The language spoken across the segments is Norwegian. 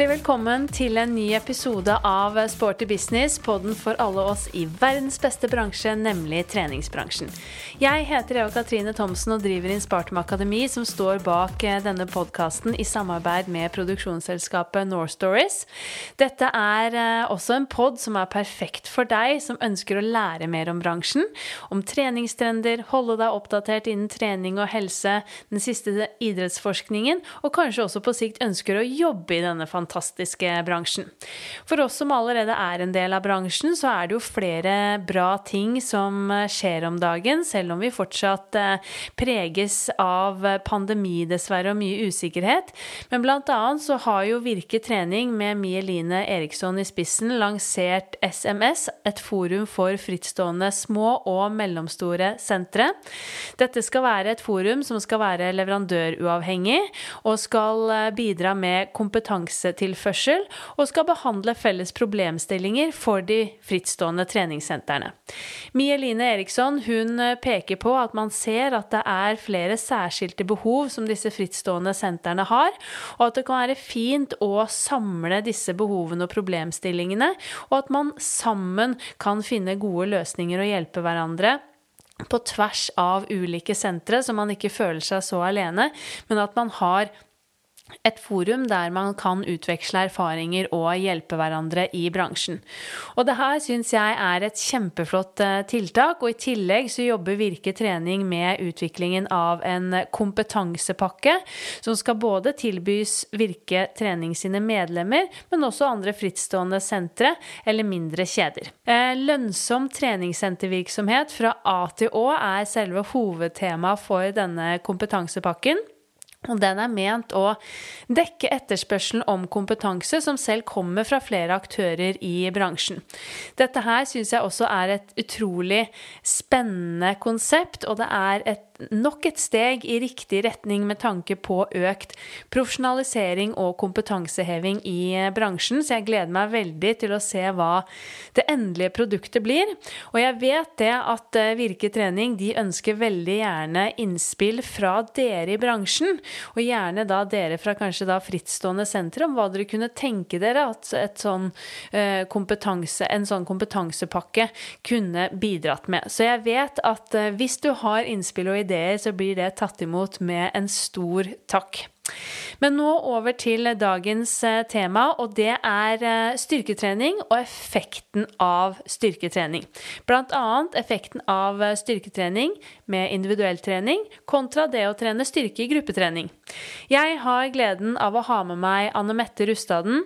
Hjertelig velkommen til en ny episode av Sporty business, podden for alle oss i verdens beste bransje, nemlig treningsbransjen. Jeg heter Eva Katrine Thomsen og driver Inspartum Akademi, som står bak eh, denne podkasten i samarbeid med produksjonsselskapet North Stories. Dette er eh, også en pod som er perfekt for deg som ønsker å lære mer om bransjen, om treningstrender, holde deg oppdatert innen trening og helse, den siste idrettsforskningen, og kanskje også på sikt ønsker å jobbe i denne fantastiske bransjen. For oss som allerede er en del av bransjen, så er det jo flere bra ting som skjer om dagen, selv om vi fortsatt eh, preges av pandemi, dessverre, og mye usikkerhet. Men blant annet så har jo Virke trening med Mie Line Eriksson i spissen lansert SMS, et forum for frittstående små og mellomstore sentre. Dette skal være et forum som skal være leverandøruavhengig, og skal eh, bidra med kompetanse kompetansetilførsel og skal behandle felles problemstillinger for de frittstående treningssentrene. Mie Line Eriksson hun eh, peker på at man ser at det er flere særskilte behov som disse frittstående sentrene har, og at det kan være fint å samle disse behovene og problemstillingene, og at man sammen kan finne gode løsninger og hjelpe hverandre på tvers av ulike sentre, så man ikke føler seg så alene, men at man har et forum der man kan utveksle erfaringer og hjelpe hverandre i bransjen. Og det her syns jeg er et kjempeflott eh, tiltak, og i tillegg så jobber Virke trening med utviklingen av en kompetansepakke som skal både tilbys Virke trening sine medlemmer, men også andre frittstående sentre eller mindre kjeder. Eh, lønnsom treningssentervirksomhet fra A til Å er selve hovedtemaet for denne kompetansepakken. Og den er ment å dekke etterspørselen om kompetanse som selv kommer fra flere aktører i bransjen. Dette her syns jeg også er et utrolig spennende konsept, og det er et nok et steg i riktig retning med tanke på økt profesjonalisering og kompetanseheving i eh, bransjen, så jeg gleder meg veldig til å se hva det endelige produktet blir. Og jeg vet det at eh, Virke trening de ønsker veldig gjerne innspill fra dere i bransjen, og gjerne da dere fra kanskje da frittstående sentre, om hva dere kunne tenke dere at et sånn eh, en sånn kompetansepakke kunne bidratt med. Så jeg vet at hvis du har innspill og ideer ideer, så blir det tatt imot med en stor takk. Men nå over til dagens eh, tema, og det er eh, styrketrening og effekten av styrketrening. Blant annet effekten av eh, styrketrening med individuell trening kontra det å trene styrke i gruppetrening. Jeg har gleden av å ha med meg Anne Mette Rustaden,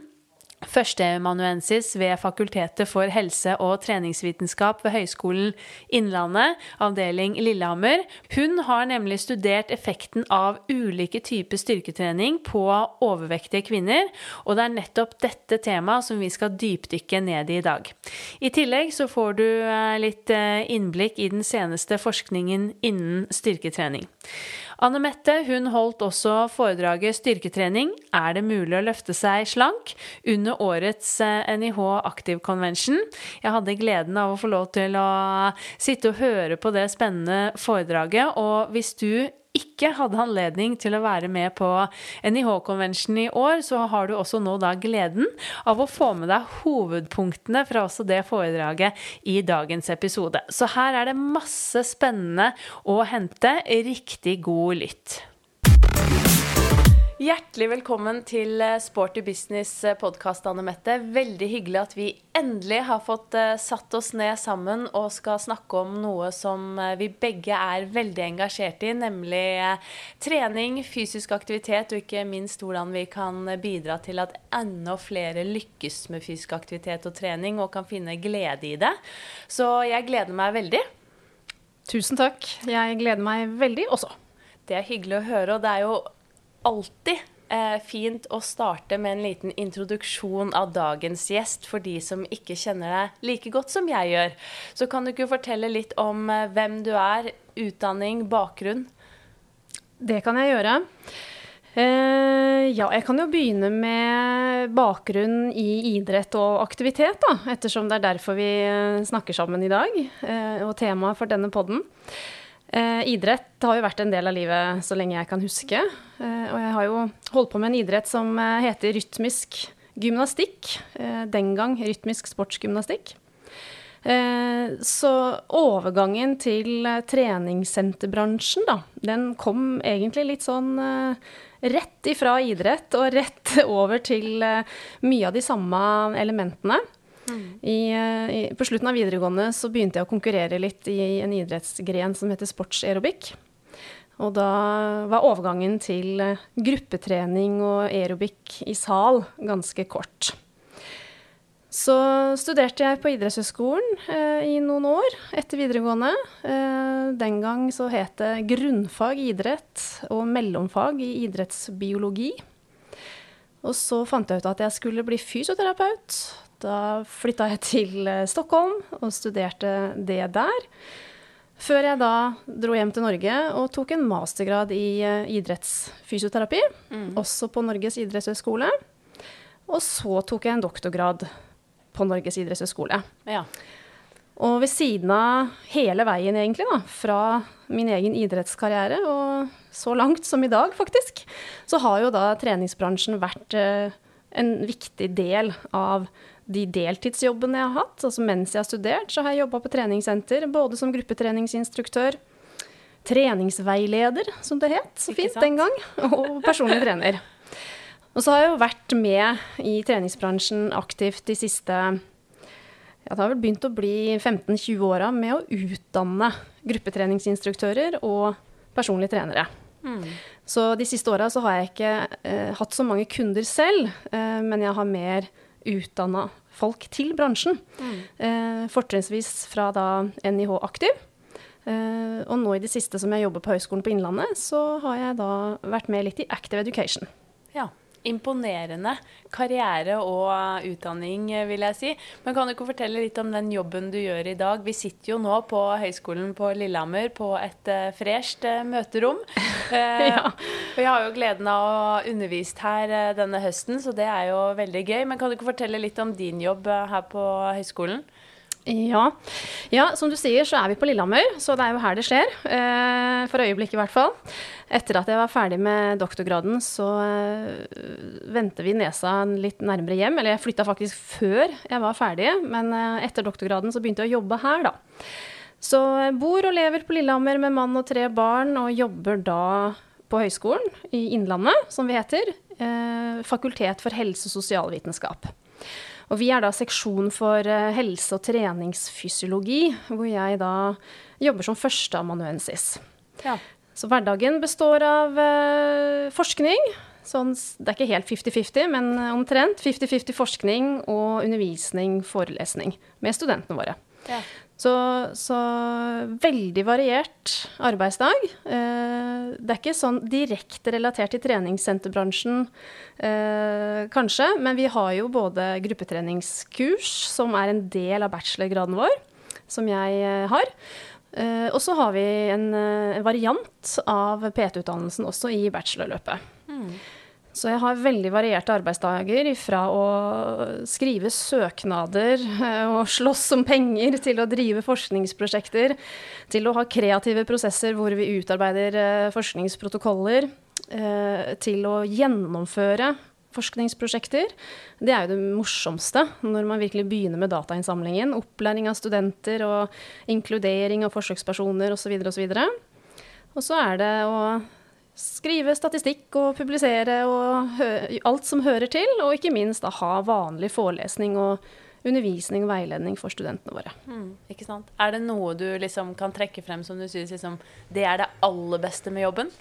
Førsteamanuensis ved Fakultetet for helse- og treningsvitenskap ved Høgskolen Innlandet, avdeling Lillehammer. Hun har nemlig studert effekten av ulike typer styrketrening på overvektige kvinner, og det er nettopp dette temaet som vi skal dypdykke ned i i dag. I tillegg så får du eh, litt eh, innblikk i den seneste forskningen innen styrketrening. Anne Mette hun holdt også foredraget 'Styrketrening er det mulig å løfte seg slank?' under årets NIH eh, Active Convention. Jeg hadde gleden av å få lov til å sitte og høre på det spennende foredraget, og hvis du ikke hadde anledning til å være med på NIH-konvensjonen i år, så har du også nå da gleden av å få med deg hovedpunktene fra også det foredraget i dagens episode. Så her er det masse spennende å hente. Riktig god lytt. Hjertelig velkommen til eh, Sporty business-podkast, Anne Mette. Veldig hyggelig at vi endelig har fått uh, satt oss ned sammen og skal snakke om noe som vi begge er veldig engasjert i, nemlig trening, fysisk aktivitet og ikke minst hvordan vi kan bidra til at enda flere lykkes med fysisk aktivitet og trening og kan finne glede i det. Så jeg gleder meg veldig. Tusen takk. Jeg gleder meg veldig også. Det er hyggelig å høre, og det er jo alltid eh, fint å starte med en liten introduksjon av dagens gjest for de som ikke kjenner deg like godt som jeg gjør. Så kan du ikke fortelle litt om eh, hvem du er, utdanning, bakgrunn? Det kan jeg gjøre. Eh, ja, jeg kan jo begynne med bakgrunn i idrett og aktivitet, da, ettersom det er derfor vi eh, snakker sammen i dag, eh, og temaet for denne podden. Eh, idrett har jo vært en del av livet så lenge jeg kan huske. Eh, og jeg har jo holdt på med en idrett som eh, heter rytmisk gymnastikk. Eh, den gang rytmisk sportsgymnastikk. Eh, så overgangen til eh, treningssenterbransjen, da, den kom egentlig litt sånn rett ifra idrett og rett over til mye av de samme elementene. Mm. I, i, på slutten av videregående så begynte jeg å konkurrere litt i en idrettsgren som heter sportsaerobikk. Og da var overgangen til gruppetrening og aerobic i sal ganske kort. Så studerte jeg på idrettshøyskolen eh, i noen år etter videregående. Eh, den gang så het det grunnfag idrett og mellomfag i idrettsbiologi. Og så fant jeg ut at jeg skulle bli fysioterapeut. Da flytta jeg til eh, Stockholm og studerte det der. Før jeg da dro hjem til Norge og tok en mastergrad i uh, idrettsfysioterapi. Mm. Også på Norges idrettshøgskole. Og så tok jeg en doktorgrad på Norges idrettshøgskole. Ja. Og ved siden av hele veien, egentlig, da, fra min egen idrettskarriere og så langt som i dag, faktisk, så har jo da treningsbransjen vært eh, en viktig del av de deltidsjobbene jeg har hatt. Altså mens jeg har studert, så har jeg jobba på treningssenter, både som gruppetreningsinstruktør, treningsveileder, som det het så fint den gang, og personlig trener. Og så har jeg jo vært med i treningsbransjen aktivt de siste ja, Det har vel begynt å bli 15-20 åra med å utdanne gruppetreningsinstruktører og personlige trenere. Mm. Så de siste åra så har jeg ikke eh, hatt så mange kunder selv, eh, men jeg har mer utdanna folk til bransjen. Mm. Eh, fortrinnsvis fra da NIH Aktiv. Eh, og nå i det siste som jeg jobber på Høgskolen på Innlandet, så har jeg da vært med litt i Active Education. Ja imponerende karriere og utdanning, vil jeg si. Men kan du ikke fortelle litt om den jobben du gjør i dag? Vi sitter jo nå på Høgskolen på Lillehammer på et uh, fresht uh, møterom. Uh, ja. Jeg har jo gleden av å undervist her denne høsten, så det er jo veldig gøy. Men kan du ikke fortelle litt om din jobb her på høyskolen? Ja. ja. som du sier så er vi på Lillehammer, så det er jo her det skjer. Eh, for øyeblikket i hvert fall. Etter at jeg var ferdig med doktorgraden, så eh, vendte vi nesa litt nærmere hjem. Eller jeg flytta faktisk før jeg var ferdig, men eh, etter doktorgraden så begynte jeg å jobbe her, da. Så jeg bor og lever på Lillehammer med mann og tre barn, og jobber da på Høgskolen i Innlandet, som vi heter. Fakultet for helse- og sosialvitenskap. Og vi er da seksjon for eh, helse- og treningsfysiologi, hvor jeg da jobber som førsteamanuensis. Ja. Så hverdagen består av uh, forskning. Sånn, det er ikke helt 50-50, men omtrent 50-50 forskning og undervisning, forelesning, med studentene våre. Ja. Så, så, veldig variert arbeidsdag. Eh, det er ikke sånn direkte relatert til treningssenterbransjen, eh, kanskje, men vi har jo både gruppetreningskurs, som er en del av bachelorgraden vår, som jeg eh, har. Og så har vi en variant av PT-utdannelsen også i bachelorløpet. Mm. Så jeg har veldig varierte arbeidsdager fra å skrive søknader eh, og slåss om penger, til å drive forskningsprosjekter, til å ha kreative prosesser hvor vi utarbeider eh, forskningsprotokoller, eh, til å gjennomføre forskningsprosjekter. Det er jo det morsomste når man virkelig begynner med datainnsamlingen. Opplæring av studenter og inkludering av forsøkspersoner osv. osv. Og så er det å skrive statistikk og publisere og alt som hører til, og ikke minst da, ha vanlig forelesning og undervisning og veiledning for studentene våre. Mm, ikke sant? Er det noe du liksom kan trekke frem som du syns liksom, det er det aller beste med jobben?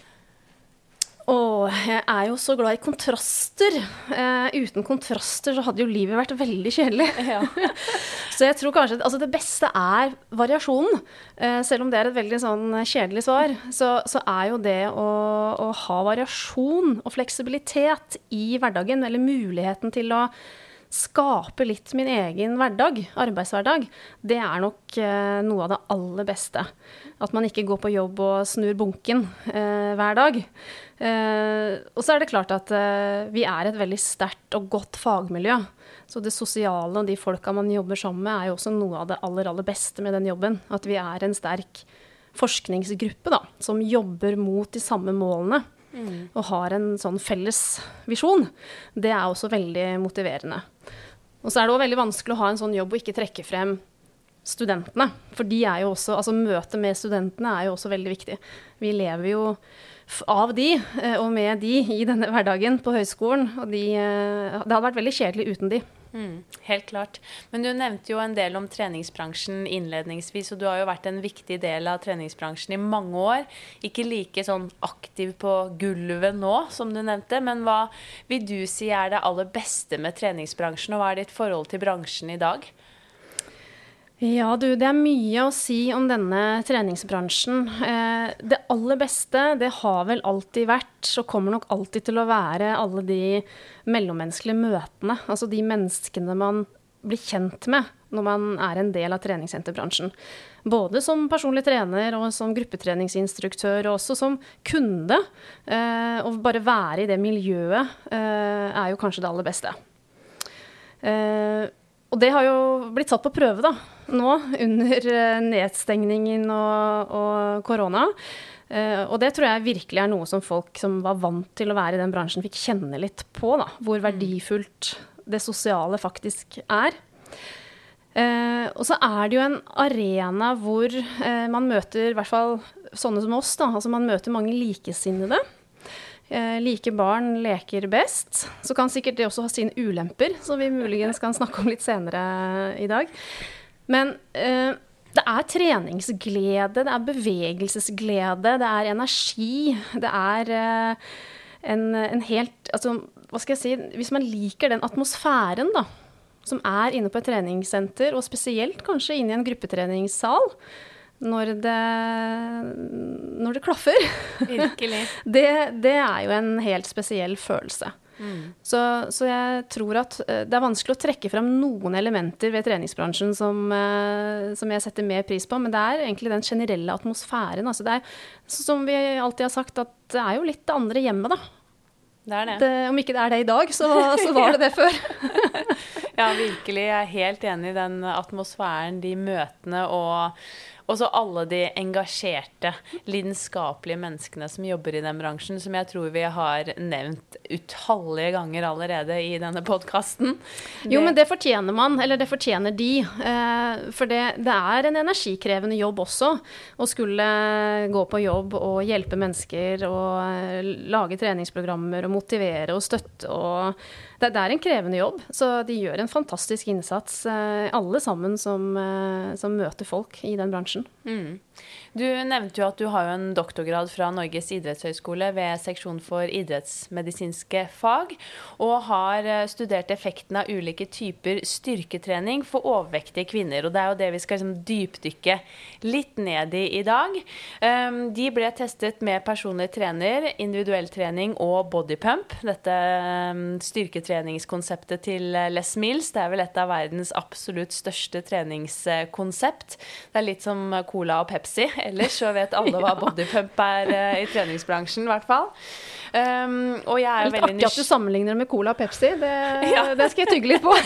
Å, jeg er jo så glad i kontraster. Eh, uten kontraster så hadde jo livet vært veldig kjedelig. Ja. så jeg tror kanskje altså det beste er variasjonen. Eh, selv om det er et veldig sånn kjedelig svar, så, så er jo det å, å, ha variasjon og fleksibilitet i hverdagen, eller muligheten til å skape litt min egen hverdag, arbeidshverdag, det er nok eh, noe av det aller beste. At man ikke går på jobb og snur bunken eh, hver dag. Eh, og så er det klart at eh, vi er et veldig sterkt og godt fagmiljø. Så det sosiale og de folka man jobber sammen med, er jo også noe av det aller, aller beste med den jobben. At vi er en sterk forskningsgruppe da, som jobber mot de samme målene. Mm. og har en sånn felles visjon, det er også veldig motiverende. Og så er det òg veldig vanskelig å ha en sånn jobb og ikke trekke frem studentene. For de er jo også, altså møtet med studentene er jo også veldig viktig. Vi lever jo av de eh, og med de i denne hverdagen på høyskolen. Og de, eh, det hadde vært veldig kjedelig uten de. Mm, helt klart. Men du nevnte jo en del om treningsbransjen innledningsvis, og du har jo vært en viktig del av treningsbransjen i mange år. Ikke like sånn aktiv på gulvet nå, som du nevnte, men hva vil du si er det aller beste med treningsbransjen, og hva er ditt forhold til bransjen i dag? Ja, du, det er mye å si om denne treningsbransjen. Eh, det aller beste, det har vel alltid vært, og kommer nok alltid til å være, alle de mellommenneskelige møtene. Altså de menneskene man blir kjent med når man er en del av treningssenterbransjen. Både som personlig trener og som gruppetreningsinstruktør, og også som kunde. Eh, å bare være i det miljøet eh, er jo kanskje det aller beste. Og det har jo blitt satt på prøve da, nå under eh, nedstengningen og, og korona. Uh, og det tror jeg virkelig er noe som folk som var vant til å være i den bransjen, fikk kjenne litt på. da, Hvor mm. verdifullt det sosiale faktisk er. Uh, og så er det jo en arena hvor uh, man møter i hvert fall sånne som oss. da, altså Man møter mange likesinnede. Eh, like barn leker best. Så kan sikkert det også ha sine ulemper, som vi muligens kan snakke om litt senere i dag. Men eh, det er treningsglede, det er bevegelsesglede, det er energi. Det er eh, en, en, helt Altså, hva skal jeg si Hvis man liker den atmosfæren, da, som er inne på et treningssenter, og spesielt kanskje inne i en gruppetreningssal, når det, når det klaffer. Virkelig. det, det, er jo en helt spesiell følelse. Mm. Så, så, jeg tror at eh, det er vanskelig å trekke frem noen elementer ved treningsbransjen som, eh, som, jeg setter mer pris på, men det er egentlig den generelle atmosfæren. Altså det er, som vi alltid har sagt, at det er jo litt det andre hjemmet, da. Det er det. det. om ikke det er det i dag, så, så var det det før. ja, virkelig. Jeg er helt enig i den atmosfæren, de møtene og og så alle de engasjerte, lidenskapelige menneskene som jobber i den bransjen, som jeg tror vi har nevnt utallige ganger allerede i denne podkasten. Jo, men det fortjener man, eller det fortjener de. Eh, for det, det, er en energikrevende jobb også å skulle gå på jobb og hjelpe mennesker og eh, lage treningsprogrammer og motivere og støtte og det, det, er en krevende jobb, så de gjør en fantastisk innsats, eh, alle sammen som, eh, som møter folk i den bransjen. Mm. Du nevnte jo at du har jo en doktorgrad fra Norges idrettshøgskole ved seksjon for idrettsmedisinske fag, og har eh, studert effekten av ulike typer styrketrening for overvektige kvinner. Og det er jo det vi skal liksom dypdykke litt ned i i dag. Um, de ble testet med personlig trener, individuell trening og bodypump. Dette um, styrketreningskonseptet til Les Mills. Det er vel et av verdens absolutt største treningskonsept. Det er litt som Cola og Pepsi ellers så vet alle hva bodypump er uh, i treningsbransjen, i hvert fall. Um, og jeg er litt veldig artig at du sammenligner med Cola og Pepsi. Det, ja. det skal jeg tygge litt på.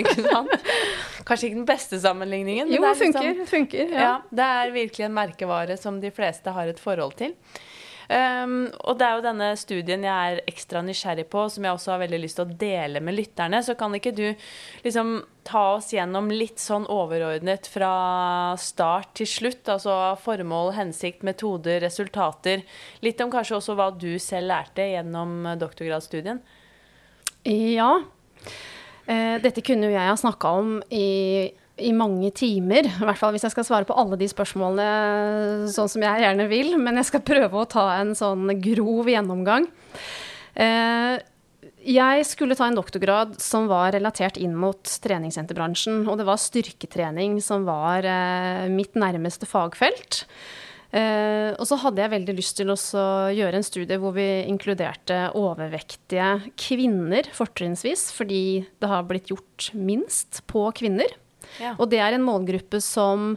ikke sant? Kanskje ikke den beste sammenligningen. Jo, det funker. Liksom, funker ja. ja. Det er virkelig en merkevare som de fleste har et forhold til. Um, og det er jo denne studien jeg er ekstra nysgjerrig på, som jeg også har veldig lyst til å dele med lytterne. Så kan ikke du liksom ta oss gjennom litt sånn overordnet fra start til slutt? Altså formål, hensikt, metoder, resultater. Litt om kanskje også hva du selv lærte gjennom doktorgradsstudien? Ja. Uh, dette kunne jo jeg ha snakka om i i mange timer. I hvert fall hvis jeg skal svare på alle de spørsmålene sånn som jeg gjerne vil. Men jeg skal prøve å ta en sånn grov gjennomgang. Eh, jeg skulle ta en doktorgrad som var relatert inn mot treningssenterbransjen. Og det var styrketrening som var eh, mitt nærmeste fagfelt. Eh, og så hadde jeg veldig lyst til å gjøre en studie hvor vi inkluderte overvektige kvinner, fortrinnsvis, fordi det har blitt gjort minst på kvinner. Og det er en målgruppe som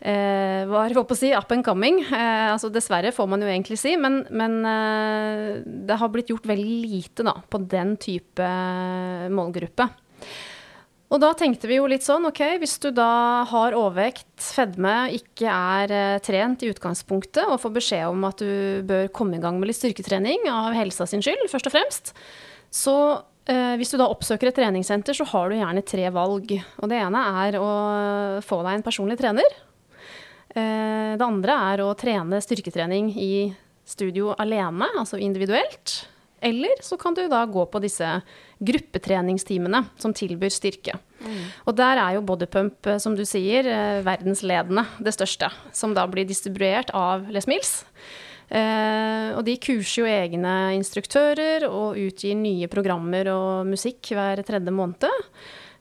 eh, var å si, up and coming. Eh, altså dessverre, får man jo egentlig si, men, men eh, det har blitt gjort veldig lite da, på den type målgruppe. Og da tenkte vi jo litt sånn, ok, hvis du da har overvekt, fedme, ikke er eh, trent i utgangspunktet, og får beskjed om at du bør komme i gang med litt styrketrening av helsa sin skyld, først og fremst, så hvis du da oppsøker et treningssenter, så har du gjerne tre valg. Og det ene er å få deg en personlig trener. Eh, det andre er å trene styrketrening i studio alene, altså individuelt. Eller så kan du da gå på disse gruppetreningstimene som tilbyr styrke. Mm. Og der er jo bodypump, eh, som du sier, eh, verdensledende, det største. Som da blir distribuert av Les Mills. Eh, og de kurser jo egne instruktører og utgir nye programmer og musikk hver tredje måned.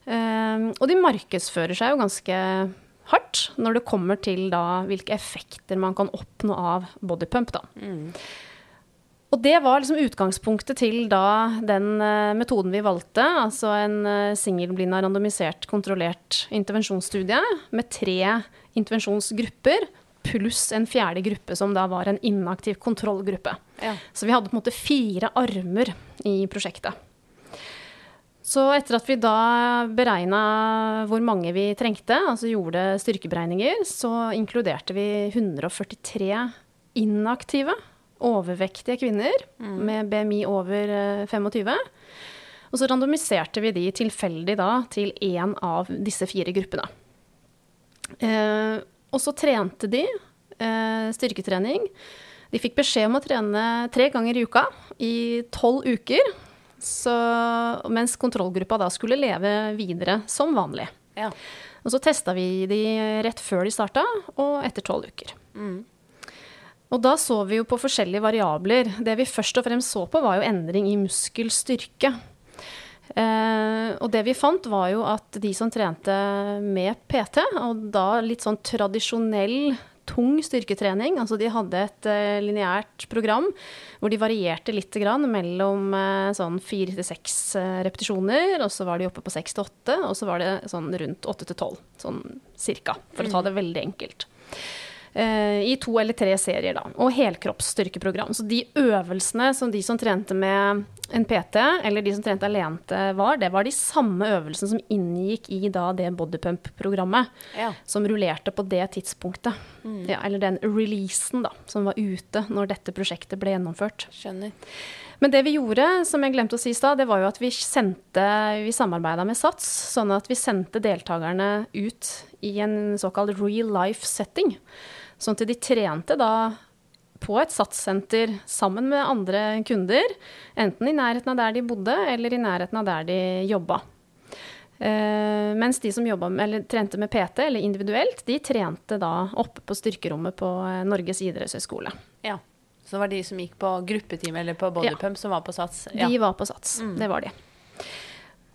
Eh, og de markedsfører seg jo ganske hardt når det kommer til da hvilke effekter man kan oppnå av bodypump. da. Mm. Og det var liksom utgangspunktet til da den uh, metoden vi valgte, altså en uh, singelblinda, randomisert, kontrollert intervensjonsstudie med tre intervensjonsgrupper pluss en fjerde gruppe som da var en inaktiv kontrollgruppe. Ja. Så vi hadde på en måte fire armer i prosjektet. Så etter at vi da beregna hvor mange vi trengte, altså gjorde styrkeberegninger, så inkluderte vi 143 inaktive overvektige kvinner mm. med BMI over 25. Eh, og så randomiserte vi de tilfeldig da til én av disse fire gruppene. Eh, og så trente de eh, styrketrening. De fikk beskjed om å trene tre ganger i uka i tolv uker. Så, mens kontrollgruppa da skulle leve videre som vanlig. Ja. Og så testa vi de rett før de starta, og etter tolv uker. Mm. Og da så vi jo på forskjellige variabler. Det vi først og fremst så på, var jo endring i muskelstyrke. Eh, og det vi fant, var jo at de som trente med PT, og da litt sånn tradisjonell tung styrketrening, altså de hadde et eh, lineært program hvor de varierte litt grann mellom eh, sånn fire til seks uh, repetisjoner, og så var de oppe på seks til åtte, og så var det sånn rundt åtte til tolv, sånn cirka, for å ta mm. det veldig enkelt. Eh, i to eller tre serier, da. Og helkroppsstyrkeprogram. Så de øvelsene som de som trente med en PT, eller de som trente alene, var, det var de samme øvelsene som inngikk i da det bodypump-programmet. Ja. Som rullerte på det tidspunktet. Mm. Ja, eller den releasen da, som var ute når dette prosjektet ble gjennomført. Skjønner. Men det vi gjorde, som jeg glemte å si i stad, det var jo at vi sendte Vi samarbeida med SATS, sånn at vi sendte deltakerne ut i en såkalt real life setting. Sånn at de trente da på et SATS-senter sammen med andre kunder, enten i nærheten av der de bodde, eller i nærheten av der de jobba. Uh, mens de som med, eller, trente med PT, eller individuelt, de trente da oppe på styrkerommet på uh, Norges idrettshøgskole. Ja. Så det var de som gikk på gruppetime eller på bodypump, ja. som var på SATS? Ja. De var på SATS, mm. det var de.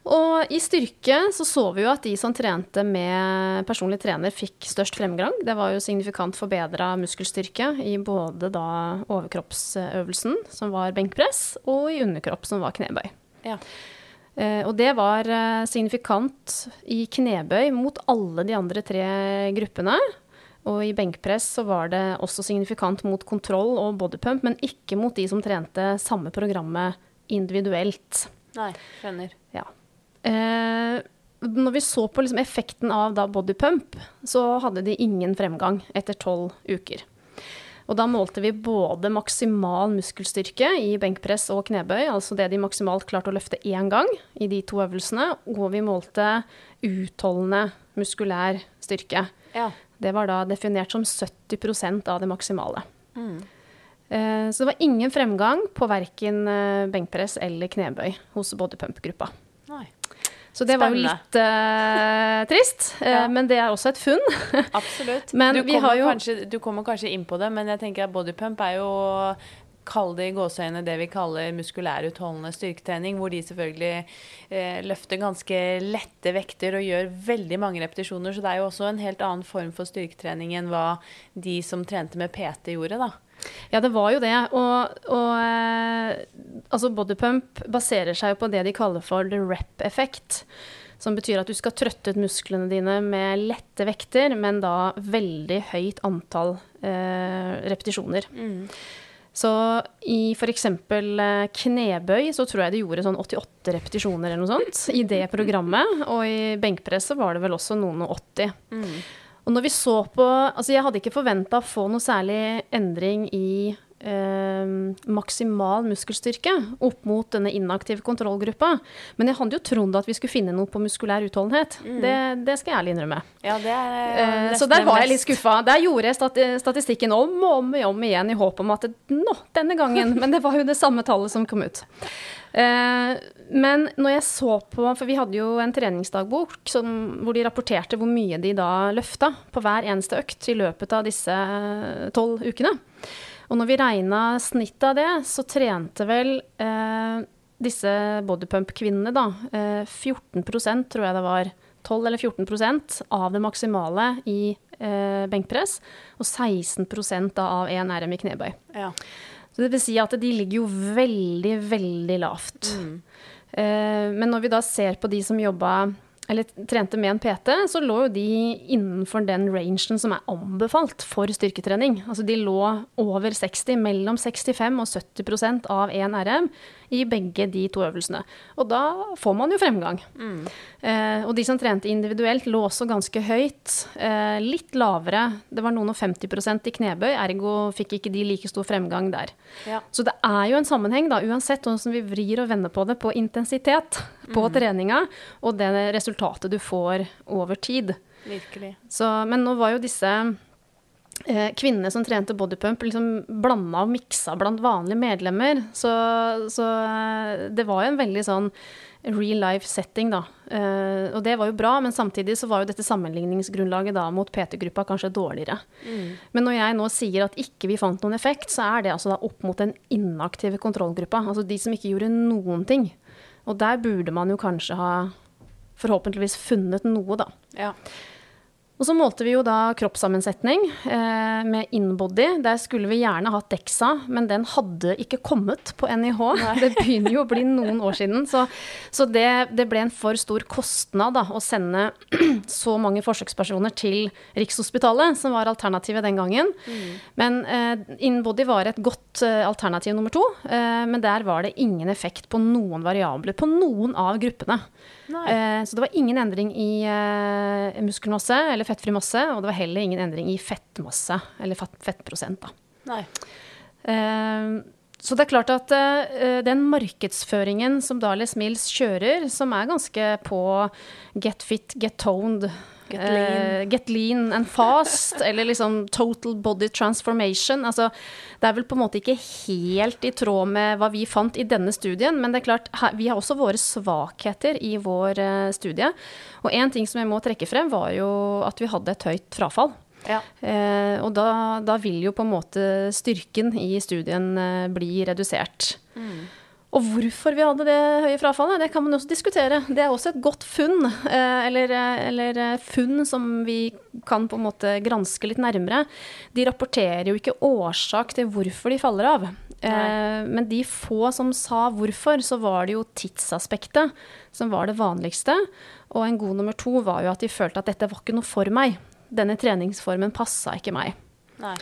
Og i styrke så så vi jo at de som trente med personlig trener, fikk størst fremgang. Det var jo signifikant forbedra muskelstyrke i både da overkroppsøvelsen, som var benkpress, og i underkropp, som var knebøy. Ja. Eh, og det var eh, signifikant i knebøy mot alle de andre tre gruppene. Og i benkpress så var det også signifikant mot kontroll og bodypump, men ikke mot de som trente samme programmet individuelt. Nei, skjønner. Eh, når vi så på liksom effekten av da bodypump, så hadde de ingen fremgang etter tolv uker. Og da målte vi både maksimal muskelstyrke i benkpress og knebøy, altså det de maksimalt klarte å løfte én gang i de to øvelsene, og vi målte utholdende muskulær styrke. Ja. Det var da definert som 70% av det maksimale. Mm. Eh, så det var ingen fremgang på verken eh, benkpress eller knebøy hos bodypump-gruppa. Så det Spennende. var jo litt uh, trist, uh, ja. men det er også et funn. Absolutt. du, kommer jo... kanskje, du kommer kanskje inn på det, men jeg tenker at bodypump er jo Kall det i gåseøyne det vi kaller muskulærutholdende styrketrening, hvor de selvfølgelig eh, løfter ganske lette vekter og gjør veldig mange repetisjoner. Så det er jo også en helt annen form for styrketrening enn hva de som trente med PT gjorde, da. Ja, det var jo det. Og, og eh, altså bodypump baserer seg jo på det de kaller for the rep-effekt. Som betyr at du skal trøtte ut musklene dine med lette vekter, men da veldig høyt antall eh, repetisjoner. Mm. Så i f.eks. knebøy så tror jeg de gjorde sånn 88 repetisjoner eller noe sånt i det programmet. Og i benkpress så var det vel også noen og 80. Mm. Og når vi så på Altså, jeg hadde ikke forventa å få noe særlig endring i eh, maksimal muskelstyrke opp mot denne inaktive kontrollgruppa. Men jeg hadde jo trodd at vi skulle finne noe på muskulær utholdenhet. Det, det skal jeg ærlig innrømme. Ja, det er Eh, Mm. nesten så der var jeg litt skuffa. Der gjorde jeg stati statistikken om og om, og om igjen i håp om at nå, denne gangen. Men det var jo det samme tallet som kom ut. Eh, men når jeg så på For vi hadde jo en treningsdagbok som, hvor de rapporterte hvor mye de da løfta på hver eneste økt i løpet av disse tolv ukene. Og når vi regna snittet av det, så trente vel eh, disse bodypump-kvinnene, da, eh, 14% tror jeg det var, 12 eller 14% av det maksimale i eh, benkpress, og 16 da av 1 RM i knebøy. Ja. Så det vil si at de ligger jo veldig, veldig lavt. Eh, men når vi da ser på de som jobba eller trente med en PT, så lå jo de innenfor den rangen som er anbefalt for styrketrening. Altså de lå over 60, mellom 65 og 70% av 1 RM i begge de to øvelsene. Og da får man jo fremgang. Eh, og de som trente individuelt, lå også ganske høyt. Eh, litt lavere. Det var noen og 50% i knebøy, ergo fikk ikke de like stor fremgang der. Ja. Så det er jo en sammenheng, da, uansett hvordan vi vrir og vender på det, på intensitet på treninga og det resultatet du får over tid. Virkelig. Så, men nå var jo disse kvinnene som trente bodypump, liksom blanda og miksa blant vanlige medlemmer. Så, så eh, det var jo en veldig sånn real life setting, da. Eh, og det var jo bra, men samtidig så var jo dette sammenligningsgrunnlaget da mot PT-gruppa kanskje dårligere. Men når jeg nå sier at ikke vi fant noen effekt, så er det altså da opp mot den inaktive kontrollgruppa. Altså de som ikke gjorde noen ting. Og der burde man jo kanskje ha forhåpentligvis funnet noe, da. Ja. Og så målte vi jo da kroppssammensetning eh, med inbody. Der skulle vi gjerne hatt DEXA, men den hadde ikke kommet på NIH. Det begynner jo å bli noen år siden. Så, så det, det ble en for stor kostnad da, å sende så mange forsøkspersoner til Rikshospitalet, som var alternativet den gangen. Men eh, inbody var et godt eh, alternativ nummer to. Eh, men der var det ingen effekt på noen variabler på noen av gruppene. Eh, så det var ingen endring i eh, muskelmasse eller fettfri masse, og det var heller ingen endring i fettmasse eller fettprosent. Da. Eh, så det er klart at eh, den markedsføringen som Dales Mills kjører, som er ganske på get fit, get toned, Get lean. Uh, get lean and fast, eller liksom total body transformation. Altså, det er vel på en måte ikke helt i tråd med hva vi fant i denne studien, men det er klart, vi har også våre svakheter i vår eh, studie. Og en ting som jeg må trekke frem, var jo at vi hadde et høyt frafall. Ja. Eh, og da, da vil jo på en måte styrken i studien eh, bli redusert. Og hvorfor vi hadde det høye frafallet, det kan man også diskutere. Det er også et godt funn, eh, eller, eh, eller eh, funn som vi kan på en måte granske litt nærmere. De rapporterer jo ikke årsak til hvorfor de faller av. Nei. men de få som sa hvorfor, så var det jo tidsaspektet som var det vanligste. Og en god nummer to var jo at de følte at dette var ikke noe for meg. Denne treningsformen passa ikke meg. Nei.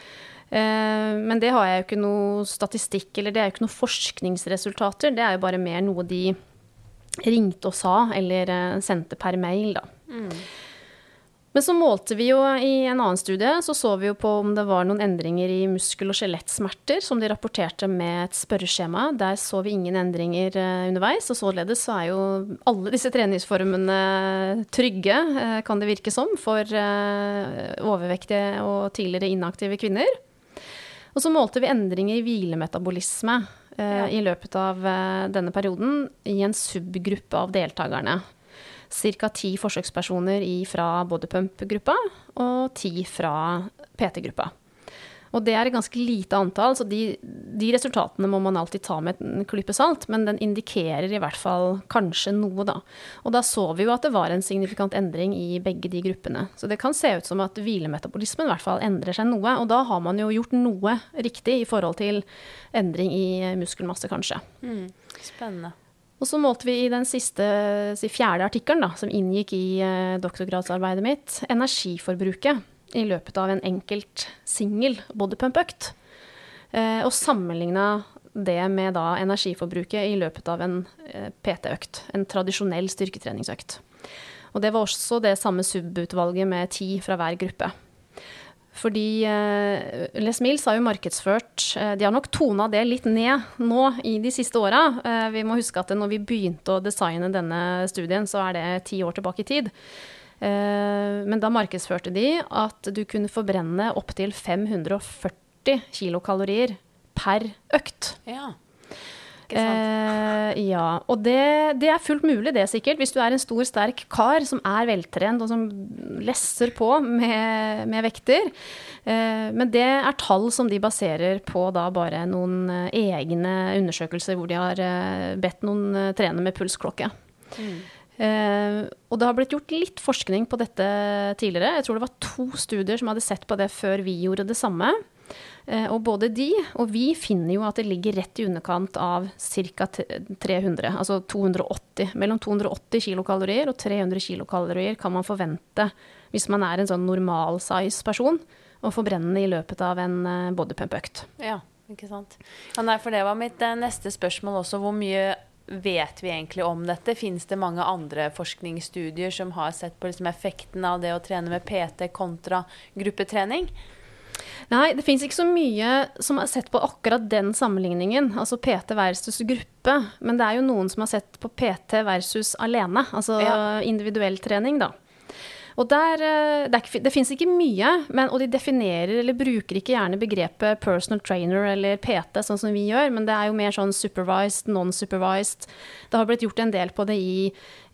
Eh, men det har jeg jo ikke noe statistikk, eller det er jo ikke noe forskningsresultater. Det er jo bare mer noe de ringte og sa, eller eh, sendte per mail, da. Men så målte vi jo i en annen studie, så så vi jo på om det var noen endringer i muskel- og skjelettsmerter, som de rapporterte med et spørreskjema. Der så vi ingen endringer eh, underveis, og således så er jo alle disse treningsformene trygge, kan det virke som, for overvektige og tidligere inaktive kvinner. Og så målte vi endringer i hvilemetabolisme eh, Ja. i løpet av eh, denne perioden i en subgruppe av deltakerne. Ca. ti forsøkspersoner i fra bodypump-gruppa og ti fra PT-gruppa. Og det er et ganske lite antall, så de, de resultatene må man alltid ta med en klype salt, men den indikerer i hvert fall kanskje noe, da. Og da så vi jo at det var en signifikant endring i begge de gruppene. Så det kan se ut som at hvilemetabolismen i hvert fall endrer seg noe, og da har man jo gjort noe riktig i forhold til endring i muskelmasse, kanskje. Mm. Spennende. Og så målte vi i den siste, si fjerde artikkelen, da, som inngikk i eh, doktorgradsarbeidet mitt, energiforbruket i løpet av en enkelt singel bodypump-økt. og sammenligna det med da energiforbruket i løpet av en PT-økt. En tradisjonell styrketreningsøkt. Og det var også det samme subutvalget med ti fra hver gruppe. Fordi eh, Les Mills har jo markedsført eh, De har nok tona det litt ned nå i de siste åra. Eh, vi må huske at når vi begynte å designe denne studien, så er det ti år tilbake i tid. Eh, men da markedsførte de at du kunne forbrenne opptil 540 kilokalorier per økt. Ja. Eh, ja, og det, det, er fullt mulig, det sikkert. Hvis du er en stor, sterk kar som er veltrent og som lesser på med, med vekter. Eh, men det er tall som de baserer på da bare noen eh, egne undersøkelser hvor de har eh, bedt noen trene med pulsklokke. Mm. Eh, og det har blitt gjort litt forskning på dette tidligere. Jeg tror det var to studier som hadde sett på det før vi gjorde det samme. Eh, og både de og vi finner jo at det ligger rett i underkant av ca. 300, altså 280. Mellom 280 kilokalorier og 300 kilokalorier kan man forvente hvis man er en sånn normalsize person, å forbrenne i løpet av en eh, bodypump-økt. Ja, ikke sant. Ja, nei, for det var mitt neste spørsmål også. Hvor mye vet vi egentlig om dette? Fins det mange andre forskningsstudier som har sett på liksom effekten av det å trene med PT kontra gruppetrening? Nei, det fins ikke så mye som har sett på akkurat den sammenligningen, altså PT versus gruppe. Men det er jo noen som har sett på PT versus alene, altså ja. individuell trening, da. Og der, eh, det, er, det fins ikke mye, men, og de definerer eller bruker ikke gjerne begrepet personal trainer eller PT, sånn som vi gjør, men det er jo mer sånn supervised, non-supervised. Det har blitt gjort en del på det i,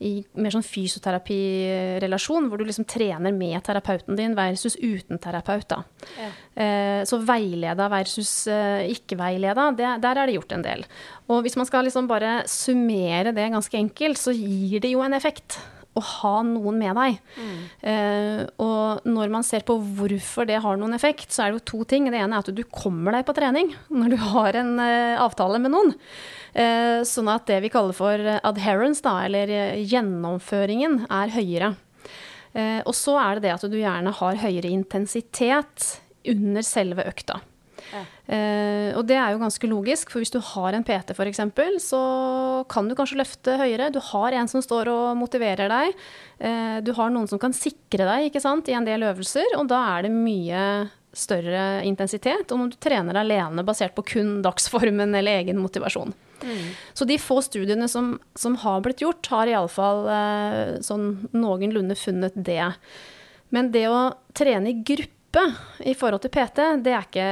i mer sånn fysioterapirelasjon, hvor du liksom trener med terapeuten din versus uten terapeut. da. Ja. Eh, så veileda versus eh, ikke-veileda, der er det gjort en del. Og hvis man skal liksom bare summere det ganske enkelt, så gir det jo en effekt å ha noen med deg. Mm. Eh, og når man ser på hvorfor det har noen effekt, så er det jo to ting. Det ene er at du kommer deg på trening når du har en eh, avtale med noen. Eh, sånn at det vi kaller for adherence, da, eller gjennomføringen, er høyere. og så er det det at du gjerne har høyere intensitet under selve økta. Ja. Uh, og det er jo ganske logisk, for hvis du har en PT f.eks., så kan du kanskje løfte høyere. Du har en som står og motiverer deg. Eh, du har noen som kan sikre deg ikke sant, i en del øvelser, og da er det mye større intensitet. Og når du trener alene basert på kun dagsformen eller egen motivasjon. Mm. Så de få studiene som, som har blitt gjort, har iallfall eh, sånn noenlunde funnet det. Men det å trene i gruppe i forhold til PT, det er, ikke,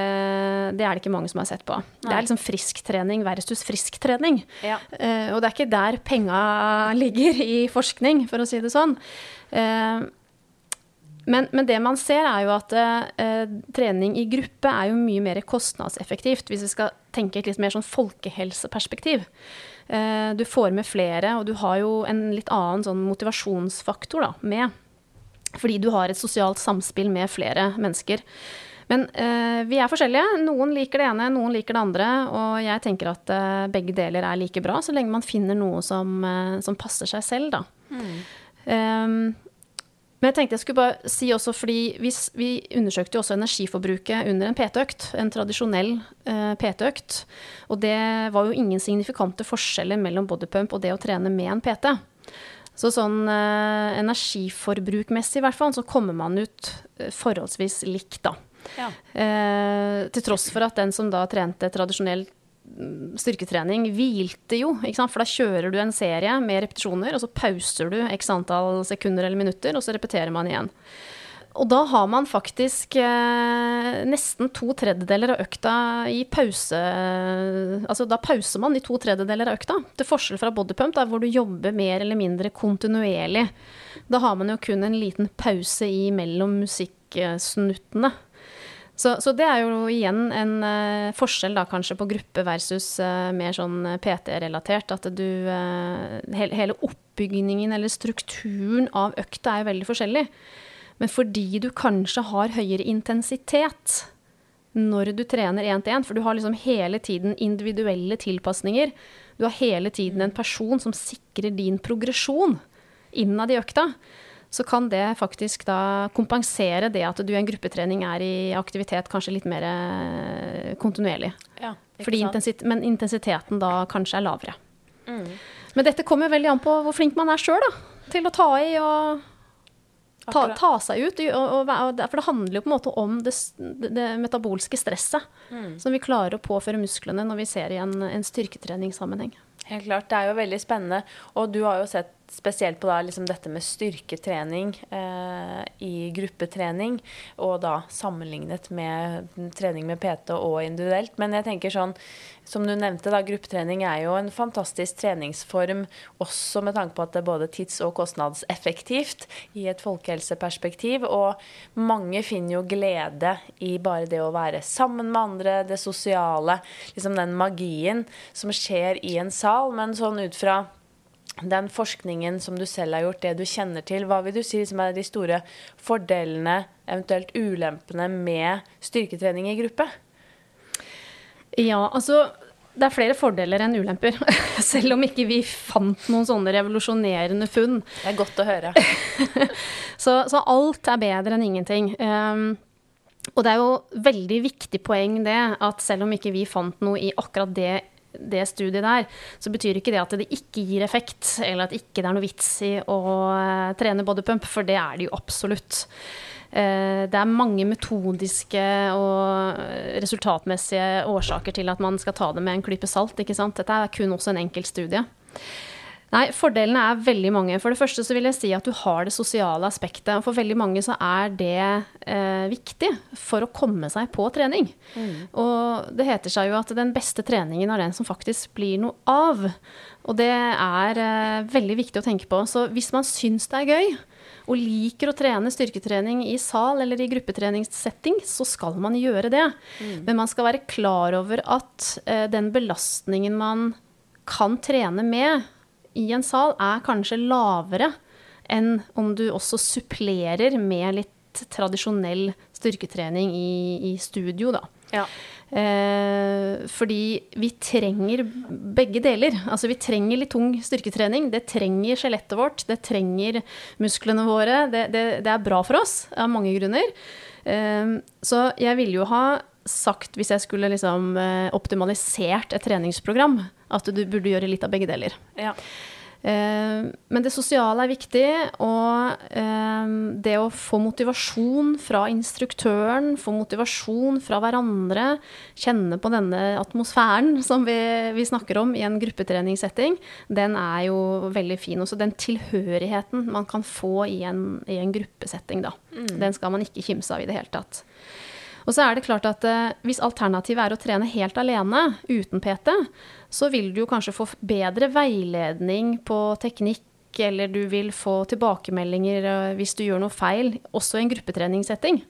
det er det ikke mange som har sett på. Nei. Det er liksom frisktrening versus frisktrening. Ja. Uh, og det er ikke der penga ligger i forskning, for å si det sånn. Uh, men, men, det man ser, er jo at uh, trening i gruppe er jo mye mer kostnadseffektivt, hvis vi skal tenke et litt mer sånn folkehelseperspektiv. du får med flere, og du har jo en litt annen sånn motivasjonsfaktor da, med. Fordi du har et sosialt samspill med flere mennesker. Men eh, vi er forskjellige. Noen liker det ene, noen liker det andre. Og jeg tenker at eh, begge deler er like bra, så lenge man finner noe som, eh, som passer seg selv, da. Mm. Um, men jeg tenkte jeg skulle bare si også, fordi vi, vi undersøkte jo også energiforbruket under en PT-økt. En tradisjonell PT-økt. Og det var jo ingen signifikante forskjeller mellom bodypump og det å trene med en PT. Så sånn eh, energiforbrukmessig i hvert fall, så kommer man ut eh, forholdsvis likt, da. Ja. Eh, til tross for at den som da trente tradisjonell mm, styrketrening, hvilte jo, ikke sant? for da kjører du en serie med repetisjoner, og så pauser du x antall sekunder eller minutter, og så repeterer man igjen. Og da har man faktisk eh, nesten to tredjedeler av økta i pause Altså da pauser man i to tredjedeler av økta. Til forskjell fra bodypump, der hvor du jobber mer eller mindre kontinuerlig. Da har man jo kun en liten pause i mellom musikksnuttene. Så, så, det er jo igjen en uh, forskjell da kanskje på gruppe versus uh, mer sånn PT-relatert. At du uh, he Hele oppbygningen eller strukturen av økta er jo veldig forskjellig. Men fordi du kanskje har høyere intensitet når du trener én til én, for du har liksom hele tiden individuelle tilpasninger. Du har hele tiden en person som sikrer din progresjon innad i økta. så kan det faktisk da kompensere det at du i en gruppetrening er i aktivitet kanskje litt mer eh, kontinuerlig. Ja, intensit men intensiteten da kanskje er lavere. Mm. Men dette kommer veldig an på hvor flink man er sjøl. Til å ta i og ta, ta seg ut. Og, og, for det handler jo på en måte om det, det metabolske stresset Mm. som vi klarer å påføre musklene når vi ser i en, en styrketreningssammenheng. Helt klart, Det er jo veldig spennende. Og du har jo sett spesielt på da, liksom dette med styrketrening eh, i gruppetrening, og da sammenlignet med trening med PT og individuelt. Men jeg tenker sånn, som du nevnte, da, gruppetrening er jo en fantastisk treningsform også med tanke på at det er både tids- og kostnadseffektivt i et folkehelseperspektiv. Og mange finner jo glede i bare det å være sammen med andre, det sosiale, liksom den magien som skjer i en sal. Men sånn ut fra den forskningen som du selv har gjort, det du kjenner til, hva vil du si som er de store fordelene, eventuelt ulempene, med styrketrening i gruppe? Ja, altså det er flere fordeler enn ulemper. Selv om ikke vi fant noen sånne revolusjonerende funn. Det er godt å høre. Så, så alt er bedre enn ingenting. Um, og det er jo veldig viktig poeng det, at selv om ikke vi fant noe i akkurat det, det studiet der, så betyr ikke det at det ikke gir effekt, eller at ikke det er noe vits i å eh, trene bodypump, for det er det jo absolutt. Eh, Det er mange metodiske og resultatmessige årsaker til at man skal ta det med en klype salt. ikke sant? Dette er kun også en enkelt studie. Nei, Fordelene er veldig mange. For det første så vil jeg si at du har det sosiale aspektet. Og for veldig mange så er det eh, viktig for å komme seg på trening. Og det heter seg jo at den beste treningen er den som faktisk blir noe av. Og det er eh, veldig viktig å tenke på. Så hvis man syns det er gøy, og liker å trene styrketrening i sal eller i gruppetreningssetting, så skal man gjøre det. Men man skal være klar over at eh, den belastningen man kan trene med i en sal, er kanskje lavere enn om du også supplerer med litt tradisjonell styrketrening i, i studio, da. Ja. Eh, fordi vi trenger begge deler. Altså vi trenger litt tung styrketrening. Det trenger skjelettet vårt, det trenger musklene våre. Det, det, det er bra for oss av mange grunner. Eh, så jeg ville jo ha sagt, hvis jeg skulle liksom eh, optimalisert et treningsprogram, at du burde gjøre litt av begge deler. ja. Eh, Men det sosiale er viktig, og eh, det å få motivasjon fra instruktøren, få motivasjon fra hverandre, kjenne på denne atmosfæren som vi, vi snakker om i en gruppetreningssetting, den er jo veldig fin. Også den tilhørigheten man kan få i en, i en gruppesetting, da. Den skal man ikke kimse av i det hele tatt. Og så er det klart at eh, hvis alternativet er å trene helt alene, uten PT, så vil du jo kanskje få bedre veiledning på teknikk, eller du vil få tilbakemeldinger eh, hvis du gjør noe feil, også i en gruppetreningssetting.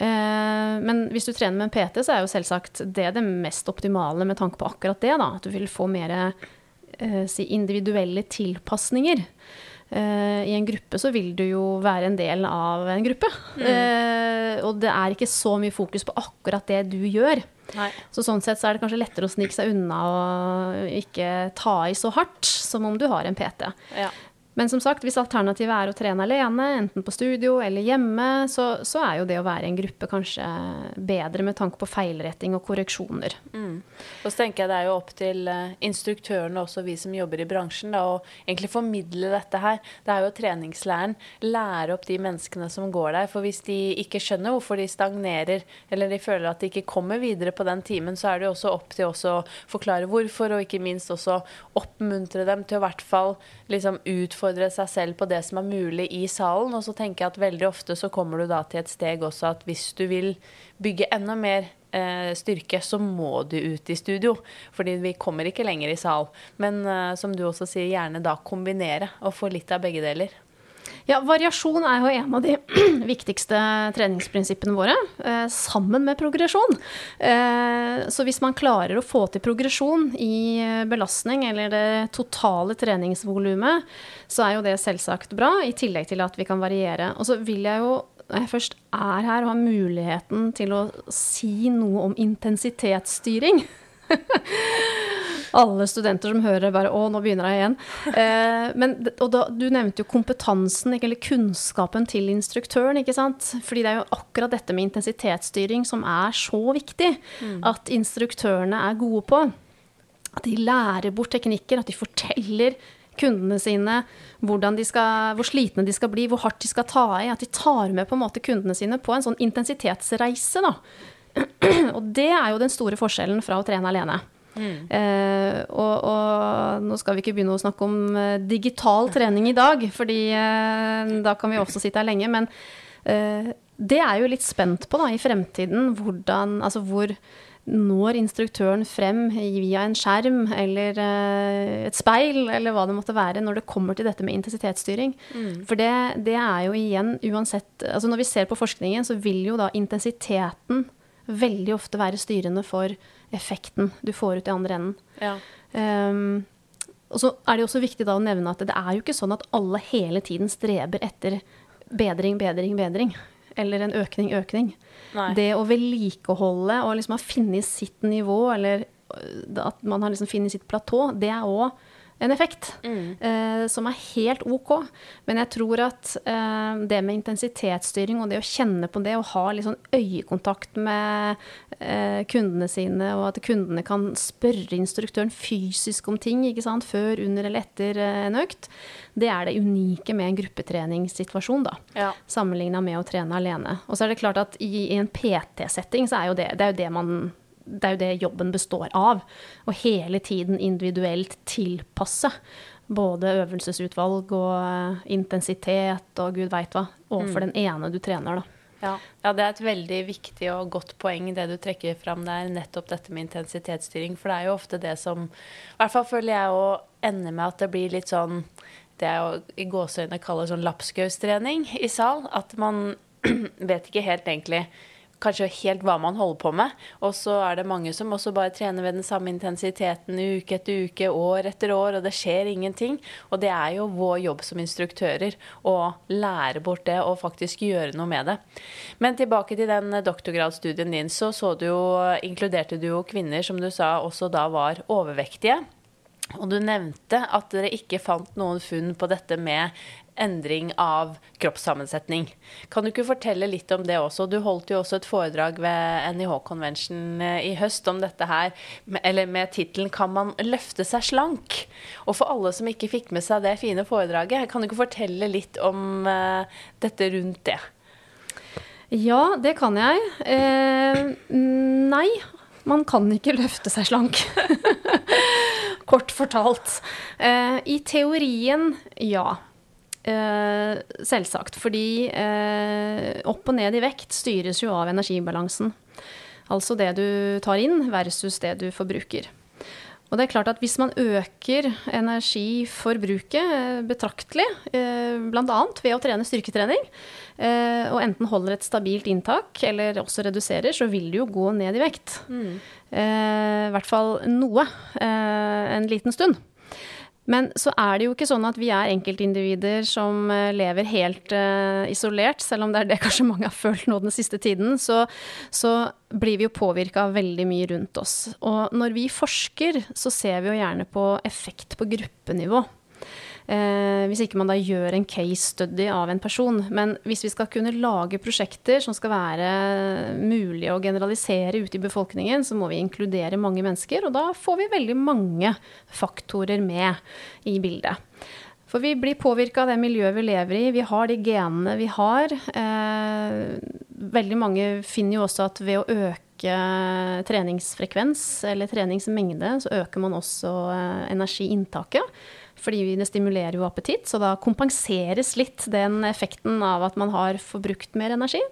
Eh, Men hvis du trener med en PT, så er jo selvsagt det det mest optimale med tanke på akkurat det. da, At du vil få mer eh, si individuelle tilpasninger. I en gruppe så vil du jo være en del av en gruppe. Mm. og det er ikke så mye fokus på akkurat det du gjør. Nei. Så sånn sett så er det kanskje lettere å snike seg unna og ikke ta i så hardt som om du har en PT. Ja. Men som sagt, hvis alternativet er å trene alene, enten på studio eller hjemme, så, så er jo det å være i en gruppe kanskje bedre med tanke på feilretting og korreksjoner. Mm. Og så tenker jeg det er jo opp til eh, instruktørene og også vi som jobber i bransjen, da, å egentlig formidle dette her. Det er jo treningslæren. Lære opp de menneskene som går der. For hvis de ikke skjønner hvorfor de stagnerer, eller de føler at de ikke kommer videre på den timen, så er det jo også opp til oss å forklare hvorfor, og ikke minst også oppmuntre dem til å i hvert fall liksom utfordre seg selv på det som er mulig i salen. Og så tenker jeg at veldig ofte så kommer du da til et steg også at hvis du vil bygge enda mer eh, styrke, så må du ut i studio. Fordi vi kommer ikke lenger i sal. Men eh, som du også sier, gjerne da kombinere og få litt av begge deler. Ja, variasjon er jo en av de viktigste treningsprinsippene våre, eh, sammen med progresjon. Eh, så hvis man klarer å få til progresjon i eh, belastning, eller det totale treningsvolumet, så er jo det selvsagt bra, i tillegg til at vi kan variere. Og så vil jeg jo når jeg først er her og har muligheten til å si noe om intensitetsstyring alle studenter som hører bare 'Å, nå begynner jeg igjen'. Eh, men, og da, du nevnte jo kompetansen, eller kunnskapen til instruktøren, ikke sant. Fordi det er jo akkurat dette med intensitetsstyring som er så viktig. Mm. At instruktørene er gode på. At de lærer bort teknikker, at de forteller kundene sine de skal, hvor slitne de skal bli, hvor hardt de skal ta i. At de tar med på en måte kundene sine på en sånn intensitetsreise. da. og det er jo den store forskjellen fra å trene alene. Mm. Eh, og, og, nå skal vi ikke begynne å snakke om eh, digital trening i dag, fordi eh, da kan vi også sitte her lenge. Men eh, det er jo litt spent på da, i fremtiden. Hvordan, altså hvor når instruktøren frem via en skjerm eller eh, et speil, eller hva det måtte være, når det kommer til dette med intensitetsstyring. Mm. For det, det, er jo igjen uansett altså Når vi ser på forskningen, så vil jo da intensiteten veldig ofte være styrende for effekten du får ut i andre enden. Ja. Um, og så er det også viktig da å nevne at det er jo ikke sånn at alle hele tiden streber etter bedring, bedring, bedring. Eller en økning, økning. Nei. Det å vedlikeholde og liksom ha funnet sitt nivå, eller at man har liksom funnet sitt platå, det er òg en effekt mm. eh, som er helt OK. Men jeg tror at eh, det med intensitetsstyring og det å kjenne på det, og ha litt sånn øyekontakt med eh, kundene sine, og at kundene kan spørre instruktøren fysisk om ting før, under eller etter eh, en økt, det er det unike med en gruppetreningssituasjon, da. Ja. Sammenligna med å trene alene. Og så er det klart at i, i en PT-setting så er jo det, det er jo det man det er jo det jobben består av. Å hele tiden individuelt tilpasse både øvelsesutvalg og eh, intensitet og gud veit hva overfor mm. den ene du trener, da. Ja. ja. det er et veldig viktig og godt poeng det du trekker fram der, nettopp dette med intensitetsstyring. For det er jo ofte det som I hvert fall føler jeg å ende med at det blir litt sånn det jeg i gåseøyne kaller sånn lapskaustrening i sal. At man vet ikke helt egentlig kanskje helt hva man holder på med. Og så er det mange som også bare trener ved den samme intensiteten uke etter uke, år etter år, og det skjer ingenting. Og det er jo vår jobb som instruktører å lære bort det og faktisk gjøre noe med det. Men tilbake til den doktorgradsstudien din, så, så du jo, inkluderte du jo kvinner som du sa også da var overvektige. Og du nevnte at dere ikke fant noen funn på dette med endring av kroppssammensetning. Kan du ikke fortelle litt om det også? Du holdt jo også et foredrag ved NIH Convention eh, i høst om dette her, eller med tittelen 'Kan man løfte seg slank?' Og for alle som ikke fikk med seg det fine foredraget, kan du ikke fortelle litt om uh, dette rundt det? Ja, det kan jeg. Eh, nei, man kan ikke løfte seg slank. Kort fortalt. Eh, I teorien, ja. Eh, selvsagt. Fordi eh, opp og ned i vekt styres jo av energibalansen. Altså det du tar inn versus det du forbruker. Og det er klart at hvis man øker energiforbruket eh, betraktelig, eh, bl.a. ved å trene styrketrening, eh, og enten holder et stabilt inntak eller også reduserer, så vil det jo gå ned i vekt. Mm. I hvert fall noe en liten stund. Men så er det jo ikke sånn at vi er enkeltindivider som eh, lever helt uh, isolert, selv om det er det kanskje mange har følt nå den siste tiden. Så, så blir vi jo påvirka veldig mye rundt oss. Og når vi forsker, så ser vi jo gjerne på effekt på gruppenivå. Eh, hvis ikke man da gjør en case study av en person. Men hvis vi skal kunne lage prosjekter som skal være mulig å generalisere ute i befolkningen, så må vi inkludere mange mennesker, og da får vi veldig mange faktorer med i bildet. For vi blir påvirka av det miljøet vi lever i. Vi har de genene vi har. Eh, veldig mange finner jo også at ved å øke treningsfrekvens eller treningsmengde, så øker man også eh, energiinntaket fordi det stimulerer jo appetitt. Så da kompenseres litt den effekten av at man har forbrukt mer energi.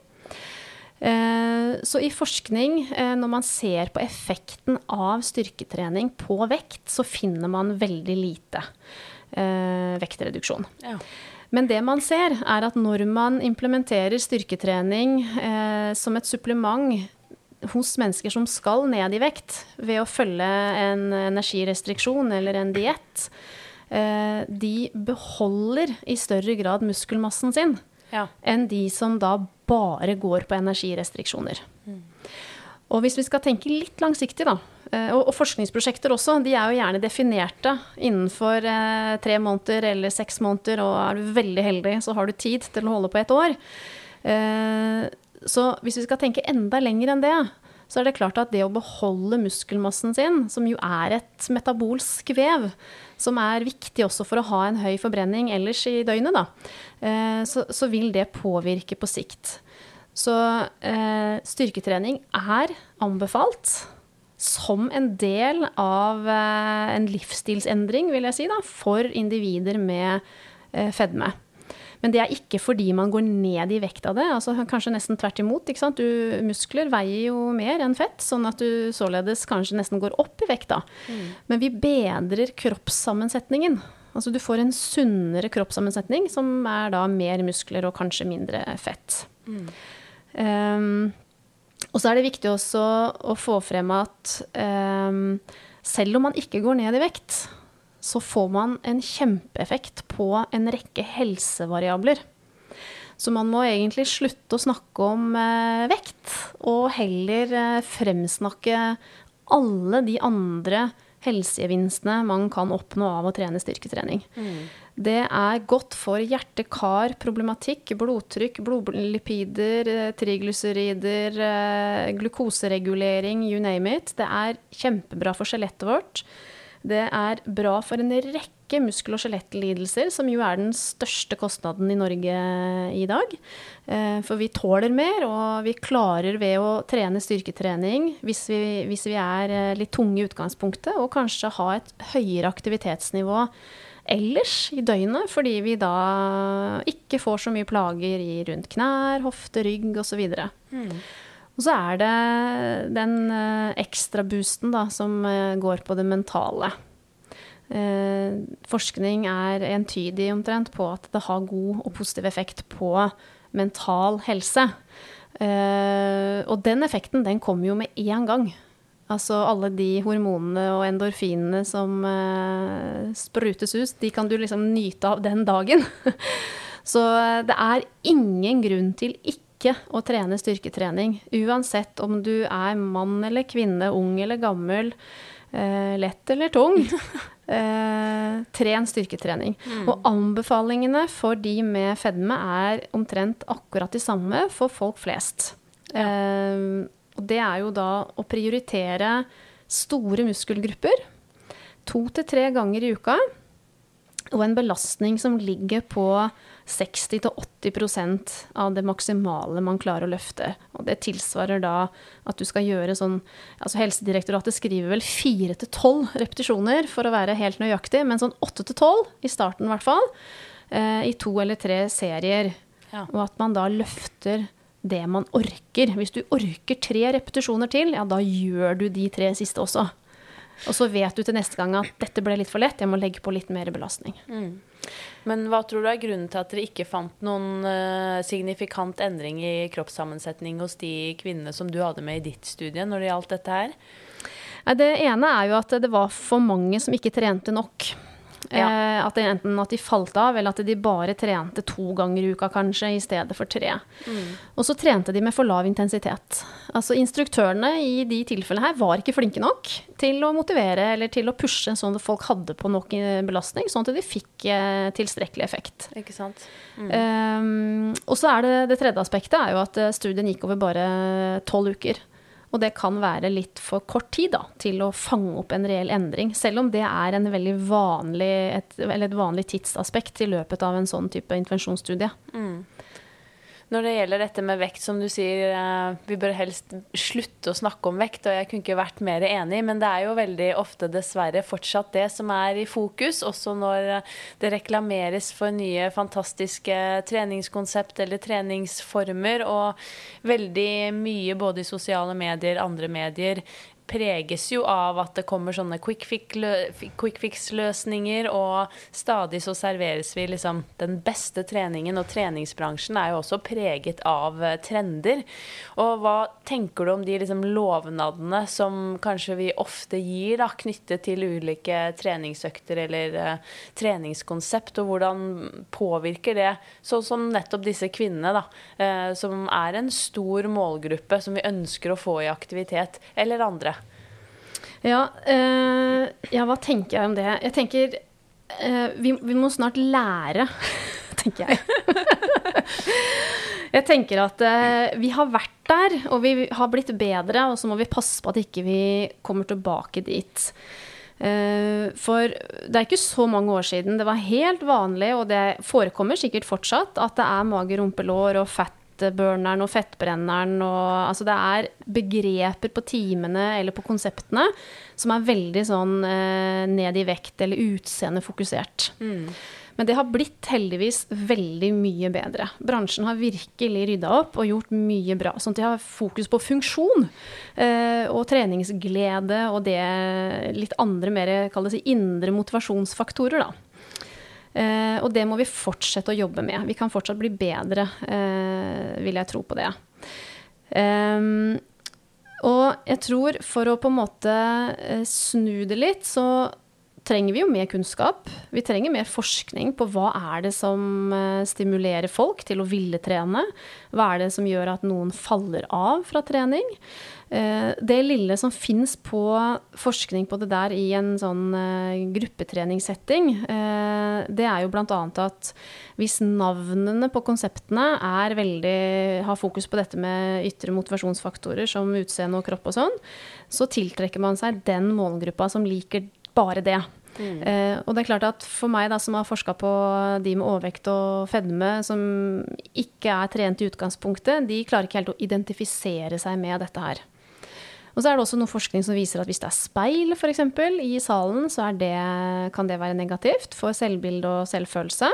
Eh, så i forskning, eh, når man ser på effekten av styrketrening på vekt, så finner man veldig lite eh, vektreduksjon. Ja. Men det man ser, er at når man implementerer styrketrening som et supplement hos mennesker som skal ned i vekt ved å følge en energirestriksjon eller en diett, de beholder i større grad muskelmassen sin ja. enn de som da bare går på energirestriksjoner. Mm. Og hvis vi skal tenke litt langsiktig, da, eh, og, forskningsprosjekter også, de er jo gjerne definerte innenfor eh, tre måneder eller seks måneder, og er du veldig heldig, så har du tid til å holde på et år. Eh, så hvis vi skal tenke enda lenger enn det, så er det klart at det å beholde muskelmassen sin, som jo er et metabolsk vev, som er viktig også for å ha en høy forbrenning ellers i døgnet, da, eh, så, så vil det påvirke på sikt. Så eh, styrketrening er anbefalt som en del av eh, en livsstilsendring, vil jeg si, da, for individer med eh, fedme. Men det er ikke fordi man går ned i vekt av det. altså Kanskje nesten tvert imot. Du, muskler veier jo mer enn fett, sånn at du således kanskje nesten går opp i vekta. Mm. Men vi bedrer kroppssammensetningen. Altså du får en sunnere kroppssammensetning som er da mer muskler og kanskje mindre fett. Mm. Um, og så er det viktig også å få frem at um, selv om man ikke går ned i vekt, så får man en kjempeeffekt på en rekke helsevariabler. Så man må egentlig slutte å snakke om eh, vekt, og heller eh, fremsnakke alle de andre helsegevinstene man kan oppnå av å trene styrketrening. Mm. Det er godt for hjerte-kar-problematikk, blodtrykk, blodlipider, eh, triglycerider, glukoseregulering, you name it. Det er kjempebra for skjelettet vårt. Det er bra for en rekke muskel- og skjelettlidelser, som jo er den største kostnaden i Norge i dag. Eh, for vi tåler mer, og vi klarer ved å trene styrketrening, hvis vi, hvis vi er litt tunge i utgangspunktet, og kanskje ha et høyere aktivitetsnivå ellers i døgnet, fordi vi da ikke får så mye plager i rundt knær, hofte, rygg osv. Mm. Og så er det den eh, ekstra boosten da, som eh, går på det mentale. Eh, forskning er entydig omtrent på at det har god og positiv effekt på mental helse. Og den effekten den kommer jo med én gang. Altså alle de hormonene og endorfinene som sprutes ut, de kan du liksom nyte av den dagen. Så det er ingen grunn til ikke å trene styrketrening. Uansett om du er mann eller kvinne, ung eller gammel, uh, lett eller tung. tren styrketrening. Mm. Og anbefalingene for de med fedme er omtrent akkurat de samme for folk flest. Ja. Og det er jo da å prioritere store muskelgrupper to til tre ganger i uka. Og en belastning som ligger på 60-80% av det maksimale man klarer å løfte. Og det tilsvarer da at du skal gjøre sånn altså Helsedirektoratet skriver vel 4-12 repetisjoner for å være helt nøyaktig, men sånn 8-12 i starten i hvert fall. Eh, I to eller tre serier. Ja. Og at man da løfter det man orker. Hvis du orker tre repetisjoner til, ja, da gjør du de tre siste også. Og så vet du til neste gang at dette ble litt for lett, jeg må legge på litt mer belastning. Mm. Men hva tror du er grunnen til at dere ikke fant noen uh, signifikant endring i kroppssammensetning hos de kvinnene som du hadde med i ditt studie når det gjaldt dette her? Det ene er jo at det var for mange som ikke trente nok. Ja. Eh, at det, enten at de falt av, eller at de bare trente to ganger i uka kanskje, i stedet for tre. Mm. Og så trente de med for lav intensitet. Altså Instruktørene i de tilfellene her var ikke flinke nok til å motivere eller til å pushe sånn at folk hadde på nok eh, belastning, sånn at de fikk eh, tilstrekkelig effekt. Ikke sant? Mm. Um, og så er det det tredje aspektet er jo at studien gikk over bare tolv uker. Og det kan være litt for kort tid da, til å fange opp en reell endring. Selv om det er vanlig, et, et vanlig tidsaspekt i løpet av en sånn type intervensjonsstudie. Mm. Når det gjelder dette med vekt, som du sier, eh, vi bør helst slutte å snakke om vekt, og jeg kunne ikke vært mer enig, men det er jo veldig ofte dessverre fortsatt det som er i fokus, også når eh, det reklameres for nye fantastiske treningskonsept eller treningsformer, og veldig mye både i sosiale medier, andre medier, preges jo av at det kommer sånne quick fix-løsninger, og stadig så serveres vi liksom den beste treningen, og treningsbransjen er jo også preget av eh, trender. Og hva tenker du om de liksom lovnadene som kanskje vi ofte gir, da, knyttet til ulike treningsøkter eller uh, treningskonsept, og hvordan påvirker det, sånn som nettopp disse kvinnene, da, uh, som er en stor målgruppe som vi ønsker å få i aktivitet, eller andre? Ja, uh, ja hva tenker jeg om det? Jeg tenker vi, vi må snart lære, tenker jeg. Jeg tenker at uh, vi har vært der, og vi har blitt bedre, og så må vi passe på at ikke vi kommer tilbake dit. Uh, for det er ikke så mange år siden det var helt vanlig, og det forekommer sikkert fortsatt, at det er mage, rumpe, lår og fettburneren og fettbrenneren og Altså det er begreper på timene eller på konseptene som er veldig sånn eh, ned i vekt eller utseendefokusert. Mm. Men det har blitt heldigvis veldig mye bedre. Bransjen har virkelig rydda opp og gjort mye bra. Sånn at de har fokus på funksjon eh, og treningsglede og det litt andre, mer si, indre motivasjonsfaktorer, da. Eh, og det må vi fortsette å jobbe med. Vi kan fortsatt bli bedre, eh, vil jeg tro på det. Um, og jeg tror for å på en måte eh, snu det litt, så trenger vi jo mer kunnskap. Vi trenger mer forskning på hva er det som eh, stimulerer folk til å ville trene. Hva er det som gjør at noen faller av fra trening? Eh, det lille som fins på forskning på det der i en sånn eh, gruppetreningssetting, det er jo bl.a. at hvis navnene på konseptene er veldig, har fokus på dette med ytre motivasjonsfaktorer som utseende og kropp og sånn, så tiltrekker man seg den målgruppa som liker bare det. Mm. Eh, og det er klart at for meg da, som har forska på de med overvekt og fedme, som ikke er trent i utgangspunktet, de klarer ikke helt å identifisere seg med dette her. Og så er det også noe forskning som viser at hvis det er speil for eksempel, i salen, så det, kan det være negativt for selvbilde og selvfølelse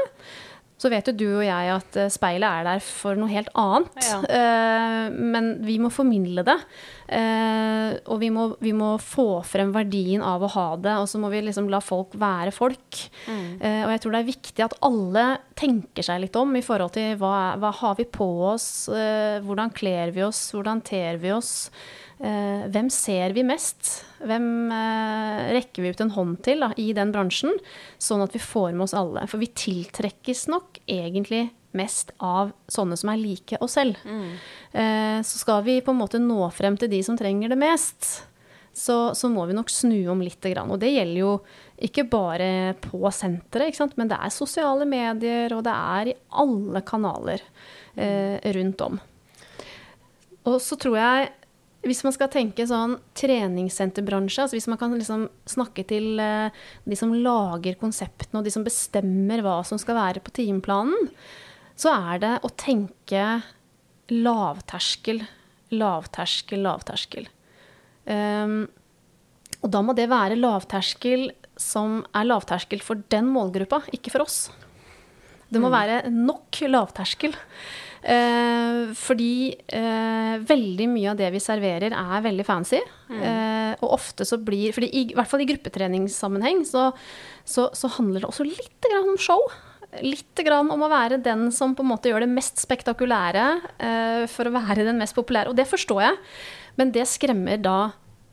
så vet jo du og jeg at eh, speilet er der for noe helt annet. Ja. Uh, men vi må formidle det. Uh, og vi må, vi må, få frem verdien av å ha det, og så må vi liksom la folk være folk. Mm. Uh, og jeg tror det er viktig at alle tenker seg litt om i forhold til hva, hva har vi på oss, hvordan kler vi oss, hvordan ter vi oss. Eh, hvem ser vi mest? Hvem eh, rekker vi ut en hånd til da, i den bransjen, sånn at vi får med oss alle? For vi tiltrekkes nok egentlig mest av sånne som er like oss selv. Mm. Eh, så skal vi på en måte nå frem til de som trenger det mest, så, så må vi nok snu om litt. Og det gjelder jo ikke bare på senteret, men det er sosiale medier, og det er i alle kanaler eh, rundt om. Og så tror jeg hvis man skal tenke sånn treningssenterbransje, altså hvis man kan liksom snakke til uh, de som lager konseptene, og de som bestemmer hva som skal være på timeplanen, så er det å tenke lavterskel, lavterskel, lavterskel. Um, og da må det være lavterskel som er lavterskel for den målgruppa, ikke for oss. Det må mm. være nok lavterskel. Eh, fordi eh, veldig mye av det vi serverer, er veldig fancy. Mm. Eh, og ofte så blir fordi i, i hvert fall i gruppetreningssammenheng så, så, så handler det også litt om show. Litt om å være den som på en måte gjør det mest spektakulære eh, for å være den mest populære. Og det forstår jeg, men det skremmer da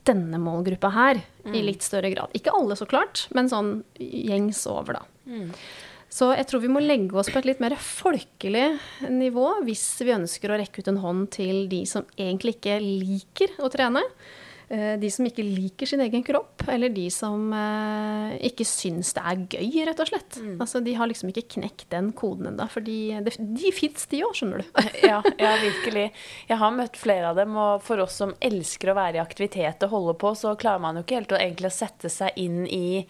denne målgruppa her mm. i litt større grad. Ikke alle, så klart, men sånn gjengs over, da. Mm. Så jeg tror vi må legge oss på et litt mer folkelig nivå hvis vi ønsker å rekke ut en hånd til de som egentlig ikke liker å trene. Eh, de som ikke liker sin egen kropp, eller de som eh, ikke syns det er gøy, rett og slett. Mm. Altså, de har liksom ikke knekt den koden ennå, for de, de, de fins, de òg, skjønner du. ja, ja, virkelig. Jeg har møtt flere av dem, og for oss som elsker å være i aktivitet og holde på, så klarer man jo ikke helt å egentlig sette seg inn i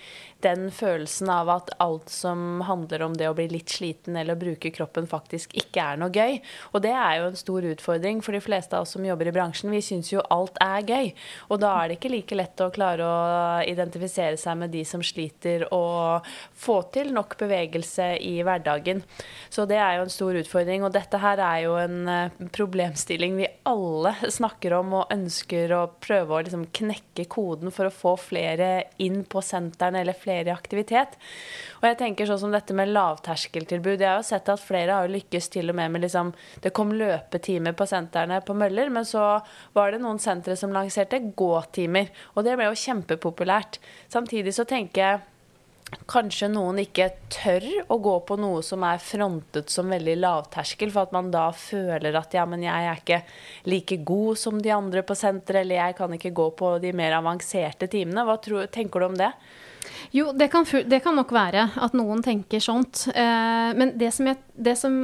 den følelsen av at alt som handler om det å bli litt sliten eller å bruke kroppen, faktisk ikke er noe gøy. Og det er jo en stor utfordring for de fleste av oss som jobber i bransjen. Vi syns jo alt er gøy. Og da er det ikke like lett å klare å identifisere seg med de som sliter og få til nok bevegelse i hverdagen. Så det er jo en stor utfordring. Og dette her er jo en eh, problemstilling vi alle snakker om og ønsker å prøve å liksom knekke koden for å få flere inn på sentrene eller flere i aktivitet. Og jeg tenker sånn som dette med lavterskeltilbud. Jeg har jo sett at flere har lykkes til og med med liksom Det kom løpetimer på sentrene på Møller, men så var det noen sentre som lanserte gåtimer. Og det ble jo kjempepopulært. Samtidig så tenker jeg Kanskje noen ikke tør å gå på noe som er frontet som veldig lavterskel, for at man da føler at ja, men jeg er ikke like god som de andre på senteret, eller jeg kan ikke gå på de mer avanserte timene. Hva tror, tenker du om det? Jo, det kan, det kan, nok være at noen tenker sånt. Eh, men det som, jeg, det som,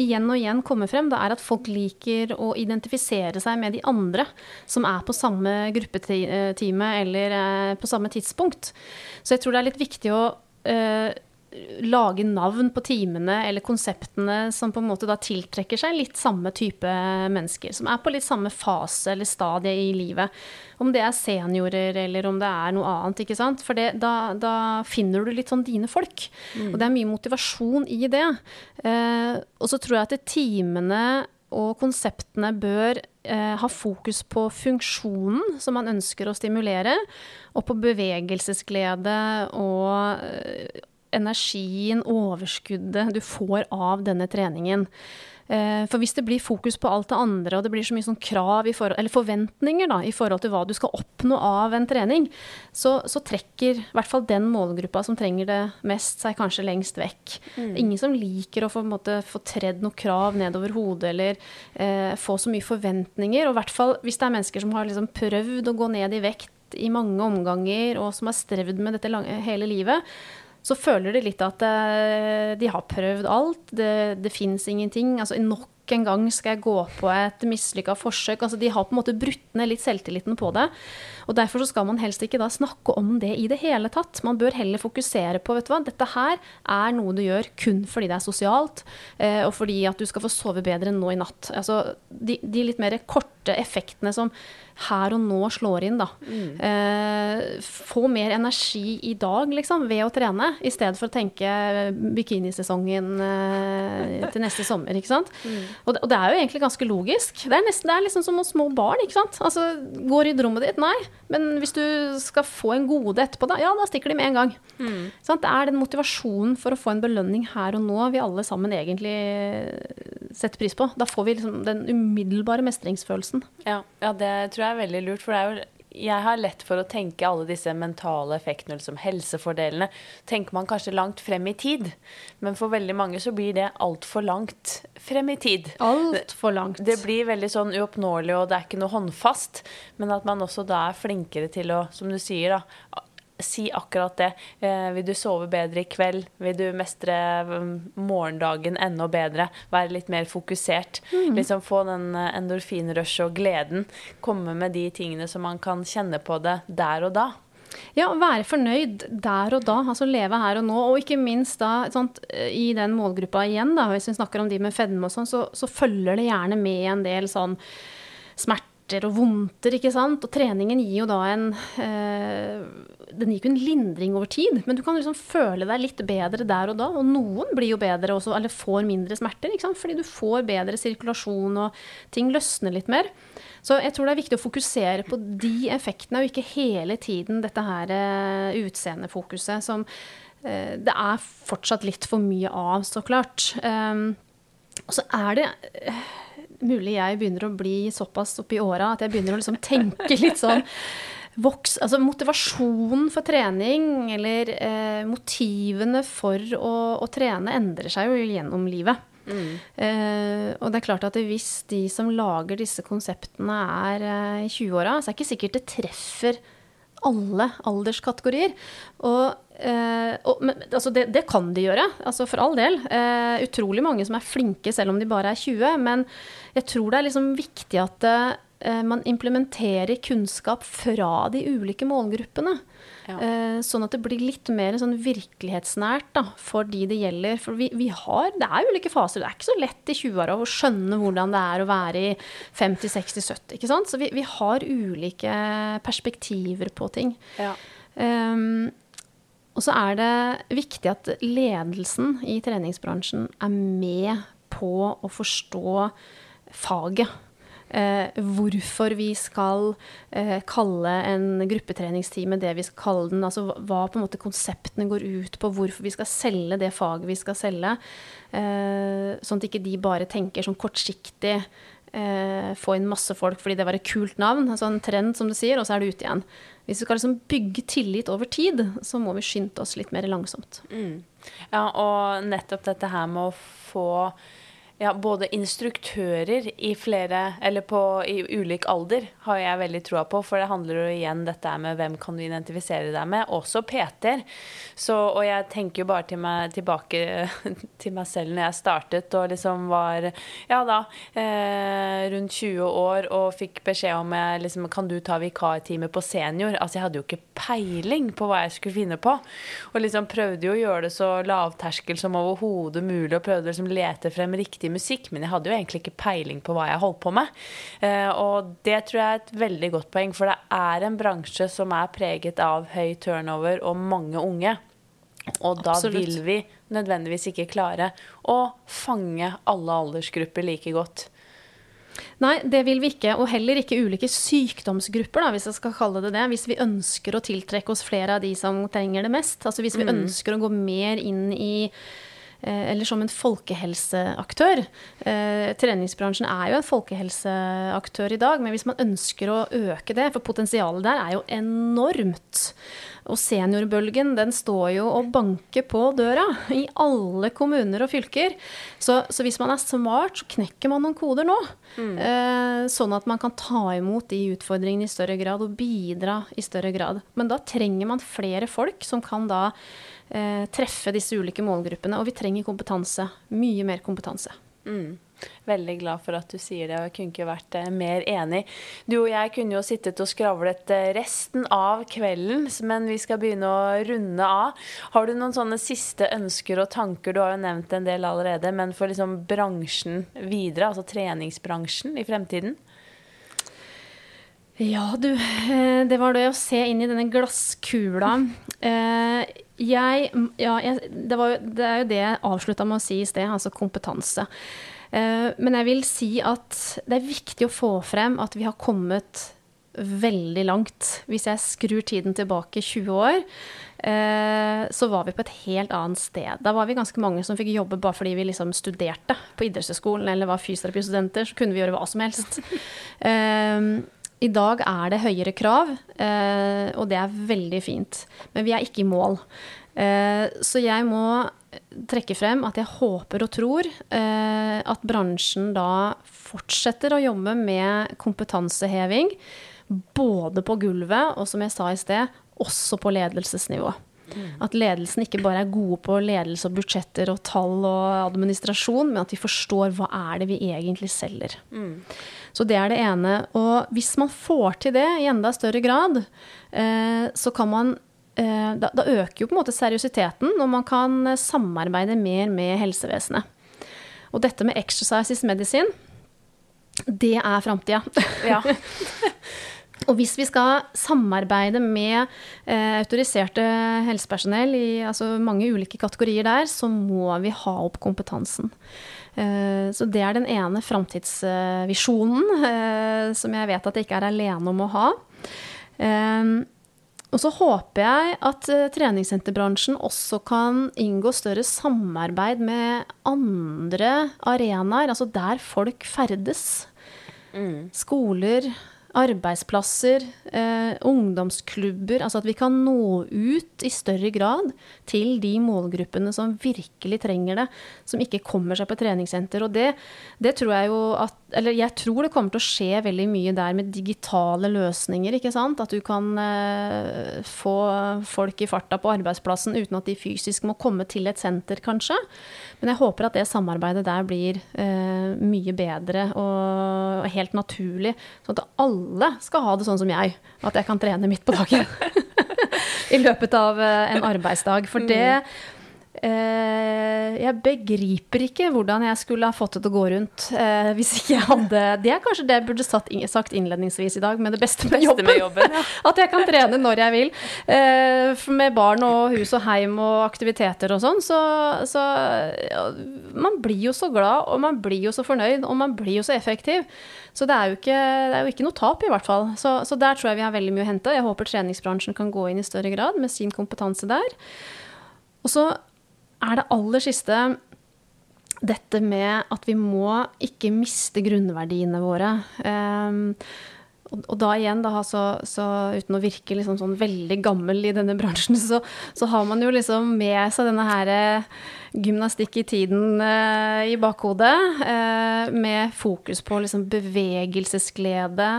igjen og igjen kommer frem, det er at folk liker å identifisere seg med de andre som er på samme gruppetime eller eh, på samme tidspunkt. Så jeg tror det er litt viktig å eh, lage navn på timene eller konseptene som på en måte da tiltrekker seg litt samme type mennesker. Som er på litt samme fase eller stadie i livet. Om det er seniorer eller om det er noe annet. ikke sant? For det, da, da, finner du litt sånn dine folk. Mm. Og det er mye motivasjon i det. Eh, og så tror jeg at timene og konseptene bør eh, ha fokus på funksjonen som man ønsker å stimulere, og på bevegelsesglede og eh, energien, overskuddet du får av denne treningen. Eh, for hvis det blir fokus på alt det andre, og det blir så mye sånn krav forhold, eller forventninger da, i forhold til hva du skal oppnå av en trening, så, så trekker i hvert fall den målgruppa som trenger det mest, seg kanskje lengst vekk. Mm. Ingen som liker å få, måte, få tredd noe krav nedover hodet eller eh, få så mye forventninger. Og i hvert fall hvis det er mennesker som har liksom prøvd å gå ned i vekt i mange omganger, og som har strevd med dette lange, hele livet, så føler de litt at uh, de har prøvd alt. Det, det fins ingenting. Altså, nok en gang skal jeg gå på et mislykka forsøk. Altså, de har på en måte brutt ned litt selvtilliten på det. Og Derfor skal man helst ikke da snakke om det i det hele tatt. Man bør heller fokusere på vet du hva, dette her er noe du gjør kun fordi det er sosialt, uh, og fordi at du skal få sove bedre enn nå i natt. Altså, de, de litt mer korte effektene som her og nå slår inn, da. Mm. Eh, få mer energi i dag, liksom, ved å trene, i stedet for å tenke bikinisesongen eh, til neste sommer, ikke sant. Mm. Og, det, og, det, er jo egentlig ganske logisk. Det er nesten det er liksom som små barn, ikke sant. Altså, går i rommet ditt? Nei. Men hvis du skal få en gode etterpå, da, ja, da stikker de med en gang. Mm. Sånn, det er den motivasjonen for å få en belønning her og nå vi alle sammen egentlig setter pris på. Da får vi liksom den umiddelbare mestringsfølelsen. Ja, ja det tror jeg er veldig lurt. For det er jo jeg har lett for å tenke alle disse mentale effektene, liksom helsefordelene. Tenker man kanskje langt frem i tid, men for veldig mange så blir det altfor langt frem i tid. Altfor langt. Det blir veldig sånn uoppnåelig, og det er ikke noe håndfast. Men at man også da er flinkere til å, som du sier, da si akkurat det. Eh, vil du sove bedre i kveld? Vil du mestre mm, morgendagen enda bedre? Være litt mer fokusert? Mm. Liksom få den eh, endorfinrushet og gleden. Komme med de tingene som man kan kjenne på det der og da. Ja, være fornøyd der og da, altså leve her og nå. Og ikke minst da, sånt, i den målgruppa igjen, da, hvis vi snakker om de med fedme og sånn, så, så, følger det gjerne med en del sånn smerte smerter og vondter, ikke sant. Og treningen gir jo da en eh, Den gir ikke en lindring over tid, men du kan liksom føle deg litt bedre der og da. Og noen blir jo bedre også, eller får mindre smerter, ikke sant. Fordi du får bedre sirkulasjon, og ting løsner litt mer. Så jeg tror det er viktig å fokusere på de effektene, og ikke hele tiden dette her uh, utseendefokuset som uh, det er fortsatt litt for mye av, så klart. Um, og så er det uh, mulig jeg begynner å bli såpass oppi åra at jeg begynner å liksom tenke litt sånn voks, altså Motivasjonen for trening, eller eh, motivene for å, å, trene, endrer seg jo gjennom livet. Mm. Eh, og det er klart at hvis de som lager disse konseptene er eh, i 20-åra, så er det ikke sikkert det treffer alle alderskategorier. Og eh, og, men, altså det, det, kan de gjøre, altså for all del. Eh, utrolig mange som er flinke selv om de bare er 20. Men jeg tror det er liksom viktig at eh, man implementerer kunnskap fra de ulike målgruppene. Ja. Eh, sånn at det blir litt mer sånn virkelighetsnært da, for de det gjelder. For vi, vi har, det er ulike faser. Det er ikke så lett i 20-åra å skjønne hvordan det er å være i 50, 60, 70. ikke sant? Så vi, vi har ulike perspektiver på ting. Ja. Um, og så er det viktig at ledelsen i treningsbransjen er med på å forstå faget. Eh, hvorfor vi skal eh, kalle en gruppetreningstime det vi skal kalle den. Altså hva på en måte konseptene går ut på, hvorfor vi skal selge det faget vi skal selge. Eh, sånn at ikke de bare tenker sånn kortsiktig eh, få inn masse folk fordi det var et kult navn, altså en trend, som du sier, og så er det ute igjen. Hvis vi skal liksom bygge tillit over tid, så må vi skynde oss litt mer langsomt. Mm. Ja, og nettopp dette her med å få ja, både instruktører i flere, eller på, i ulik alder, har jeg veldig troa på. For det handler jo igjen dette med hvem kan du identifisere deg med. Også PT-er. Og jeg tenker jo bare til meg, tilbake til meg selv når jeg startet og liksom var ja da eh, rundt 20 år og fikk beskjed om jeg liksom, kan du ta vikartime på senior. Altså jeg hadde jo ikke peiling på hva jeg skulle finne på. Og liksom prøvde jo å gjøre det så lavterskel som overhodet mulig og prøvde å liksom lete frem riktig musikk, men jeg hadde jo egentlig ikke peiling på hva jeg holdt på med. Eh, og det tror jeg er et veldig godt poeng, for det er en bransje som er preget av høy turnover og mange unge. Og da Absolutt. vil vi nødvendigvis ikke klare å fange alle aldersgrupper like godt. Nei, det vil vi ikke. Og heller ikke ulike sykdomsgrupper, da, hvis jeg skal kalle det det. Hvis vi ønsker å tiltrekke oss flere av de som trenger det mest. Altså hvis vi Mm. ønsker å gå mer inn i eller som en folkehelseaktør. Eh, treningsbransjen er jo en folkehelseaktør i dag, men hvis man ønsker å øke det, for potensialet der er jo enormt. Og seniorbølgen den står jo og banker på døra i alle kommuner og fylker. Så, så hvis man er smart, så knekker man noen koder nå. Eh, sånn at man kan ta imot de utfordringene i større grad og bidra i større grad. Men da trenger man flere folk som kan da eh, treffe disse ulike målgruppene. Og vi trenger kompetanse. Mye mer kompetanse. Mm. Veldig glad for at du sier det, og jeg kunne ikke vært eh, mer enig. Du og jeg kunne jo sittet og skravlet eh, resten av kvelden, men vi skal begynne å runde av. Har du noen sånne siste ønsker og tanker? Du har jo nevnt en del allerede, men for liksom bransjen videre, altså treningsbransjen i fremtiden? Ja, du. eh, Det var det å se inn i denne glasskula. Eh, Jeg Ja, jeg, det, var, det er jo det jeg avslutta med å si i sted, altså kompetanse. Eh, Men jeg vil si at det er viktig å få frem at vi har kommet veldig langt. Hvis jeg skrur tiden tilbake 20 år, så var vi på et helt annet sted. Da var vi ganske mange som fikk jobbe bare fordi vi liksom studerte på idrettshøyskolen eller var fysioterapistudenter, så kunne vi gjøre hva som helst. I dag er det høyere krav, eh, og det er veldig fint. Men vi er ikke i mål. Eh, så jeg må trekke frem at jeg håper og tror eh, at bransjen da fortsetter å jobbe med kompetanseheving. Både på gulvet og som jeg sa i sted, også på ledelsesnivå. At ledelsen ikke bare er gode på ledelse og budsjetter og tall og administrasjon, men at de forstår hva er det vi egentlig selger. Så det er det ene. Og hvis man får til det i enda større grad, eh, så kan man eh, da, da øker jo på en måte seriøsiteten, og man kan eh, samarbeide mer med helsevesenet. Og dette med exercise is medicine, det er framtida. Ja. Og hvis vi skal samarbeide med eh, autoriserte helsepersonell i altså mange ulike kategorier der, så må vi ha opp kompetansen. Eh, så det er den ene framtidsvisjonen eh, som jeg vet at jeg ikke er alene om å ha. Eh, og så håper jeg at eh, treningssenterbransjen også kan inngå større samarbeid med andre arenaer, altså der folk ferdes. Mm. Skoler, arbeidsplasser, eh, ungdomsklubber. Altså at vi kan nå ut i større grad til de målgruppene som virkelig trenger det, som ikke kommer seg på treningssenter. Og det, det tror jeg jo at Eller jeg tror det kommer til å skje veldig mye der med digitale løsninger, ikke sant. At du kan eh, få folk i farta på arbeidsplassen uten at de fysisk må komme til et senter, kanskje. Men jeg håper at det samarbeidet der blir eh, mye bedre og helt naturlig. Sånn at alle skal ha det sånn som jeg. At jeg kan trene midt på dagen. I løpet av eh, en arbeidsdag. For det Eh, jeg begriper ikke hvordan jeg skulle ha fått det til å gå rundt eh, hvis ikke jeg hadde Det er kanskje det jeg burde sagt innledningsvis i dag, med det beste med jobben. Beste med jobben ja. At jeg kan trene når jeg vil. Eh, med barn og hus og heim og aktiviteter og sånn, så, så ja, Man blir jo så glad, og man blir jo så fornøyd, og man blir jo så effektiv. Så det er jo ikke, er jo ikke noe tap, i hvert fall. Så, så der tror jeg vi har veldig mye å hente. Jeg håper treningsbransjen kan gå inn i større grad med sin kompetanse der. Og så er det aller siste dette med at vi må ikke miste grunnverdiene våre. Um, og, da igjen, da, så, så, uten å virke liksom sånn veldig gammel i denne bransjen, så, så, har man jo liksom med seg denne her eh, gymnastikk i tiden eh, i bakhodet, eh, med fokus på liksom bevegelsesglede,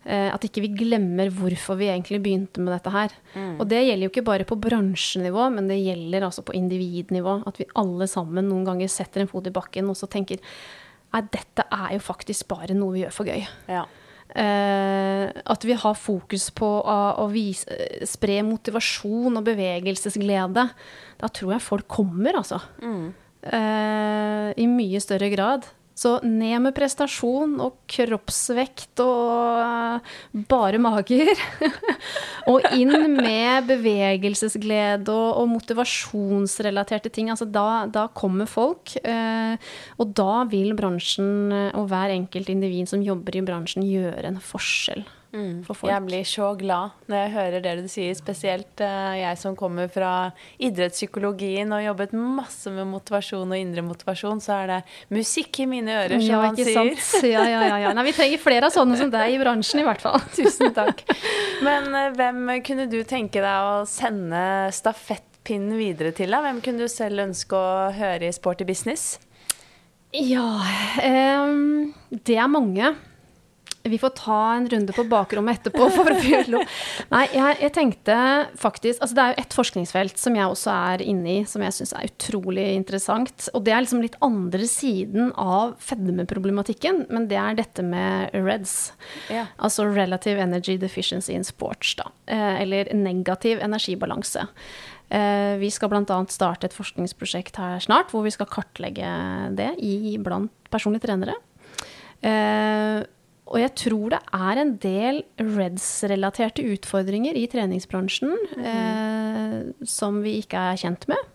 at ikke vi glemmer hvorfor vi egentlig begynte med dette her. Mm. Og det gjelder jo ikke bare på bransjenivå, men det gjelder altså på individnivå. At vi alle sammen noen ganger setter en fot i bakken og så tenker nei, dette er jo faktisk bare noe vi gjør for gøy. Ja. Uh, at vi har fokus på å, å vise, spre motivasjon og bevegelsesglede. Da tror jeg folk kommer, altså. Mm. Uh, I mye større grad. Så ned med prestasjon og kroppsvekt og bare mager. og inn med bevegelsesglede og, og motivasjonsrelaterte ting. Altså da, da kommer folk. Uh, og da vil bransjen og hver enkelt individ som jobber i bransjen, gjøre en forskjell. Mm. Jeg blir så glad når jeg hører det du sier, spesielt uh, jeg som kommer fra idrettspsykologien og jobbet masse med motivasjon og indre motivasjon, så er det musikk i mine ører, som ja, man sier. Ja, ja, ja, ja. Nei, vi trenger flere av sånne som deg i bransjen, i hvert fall. Tusen takk. Men uh, hvem kunne du tenke deg å sende stafettpinnen videre til? Da? Hvem kunne du selv ønske å høre i Sporty business? Ja um, Det er mange. Vi får ta en runde på bakrommet etterpå. for å Nei, jeg, jeg, tenkte faktisk altså Det er jo et forskningsfelt som jeg også er inne i, som jeg syns er utrolig interessant. Og det er liksom litt andre siden av fedmeproblematikken, men det er dette med REDS. Ja. Altså Relative Energy Deficiency in Sports, da. Eh, eller negativ energibalanse. Eh, vi skal bl.a. starte et forskningsprosjekt her snart, hvor vi skal kartlegge det i, blant personlige trenere. Og jeg tror det er en del REDS-relaterte utfordringer i treningsbransjen mm. eh, som vi ikke er kjent med.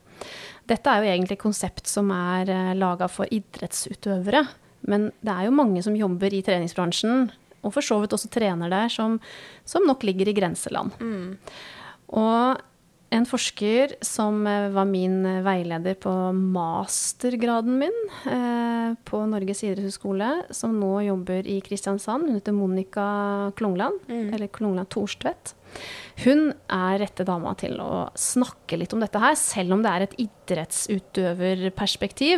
Dette er jo egentlig et konsept som er eh, laga for idrettsutøvere. Men det er jo mange som jobber i treningsbransjen, og for så vidt også trener der, som, som nok ligger i grenseland. Mm. Og en forsker som eh, var min eh, veileder på mastergraden min eh, på Norges idrettshøgskole, som nå jobber i Kristiansand. Hun heter Monica Klungland, mm. eller Klungland Thorstvedt. Hun er rette dama til å snakke litt om dette her. Selv om det er et idrettsutøverperspektiv,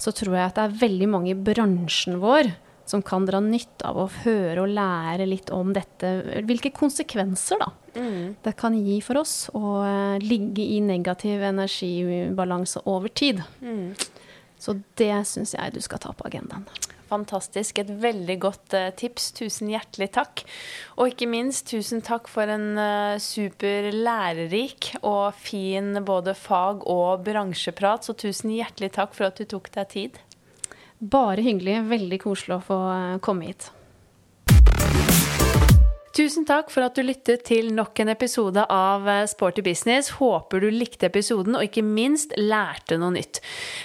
så tror jeg at det er veldig mange i bransjen vår som kan dra nytte av å høre og lære litt om dette. Hvilke konsekvenser da, mm. det kan gi for oss å uh, ligge i negativ energibalanse over tid. Mm. Så det syns jeg du skal ta på agendaen. Fantastisk. Et veldig godt uh, tips. Tusen hjertelig takk. Og ikke minst tusen takk for en uh, super lærerik og fin både fag- og bransjeprat. Så tusen hjertelig takk for at du tok deg tid. Bare hyggelig. Veldig koselig å få eh, komme hit. Tusen takk for at du lyttet til nok en episode av eh, Sporty business. Håper du likte episoden og ikke minst lærte noe nytt.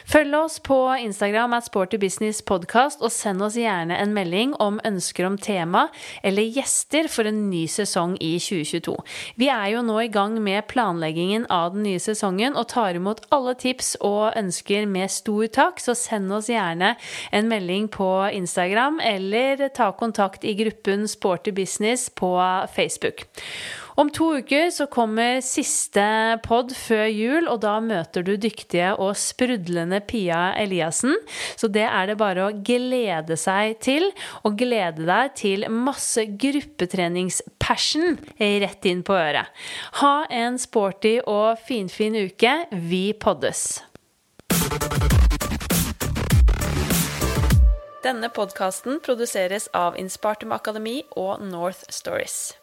Følg oss på Instagram at Sporty Business Podcast, og send oss gjerne en melding om ønsker om tema eller gjester for en ny sesong i 2022. Vi er jo nå i gang med planleggingen av den nye sesongen og tar imot alle tips og ønsker med stor takk, så send oss gjerne en melding på Instagram eller ta kontakt i gruppen Sporty Business på Facebook. Om to uker så kommer siste pod før jul, og da møter du dyktige og sprudlende Pia Eliassen. Så det er det bare å glede seg til, og glede deg til masse gruppetreningspassion rett inn på øret. Ha en sporty og finfin uke. Vi poddes! Denne podkasten produseres av Inspartum Akademi og North Stories.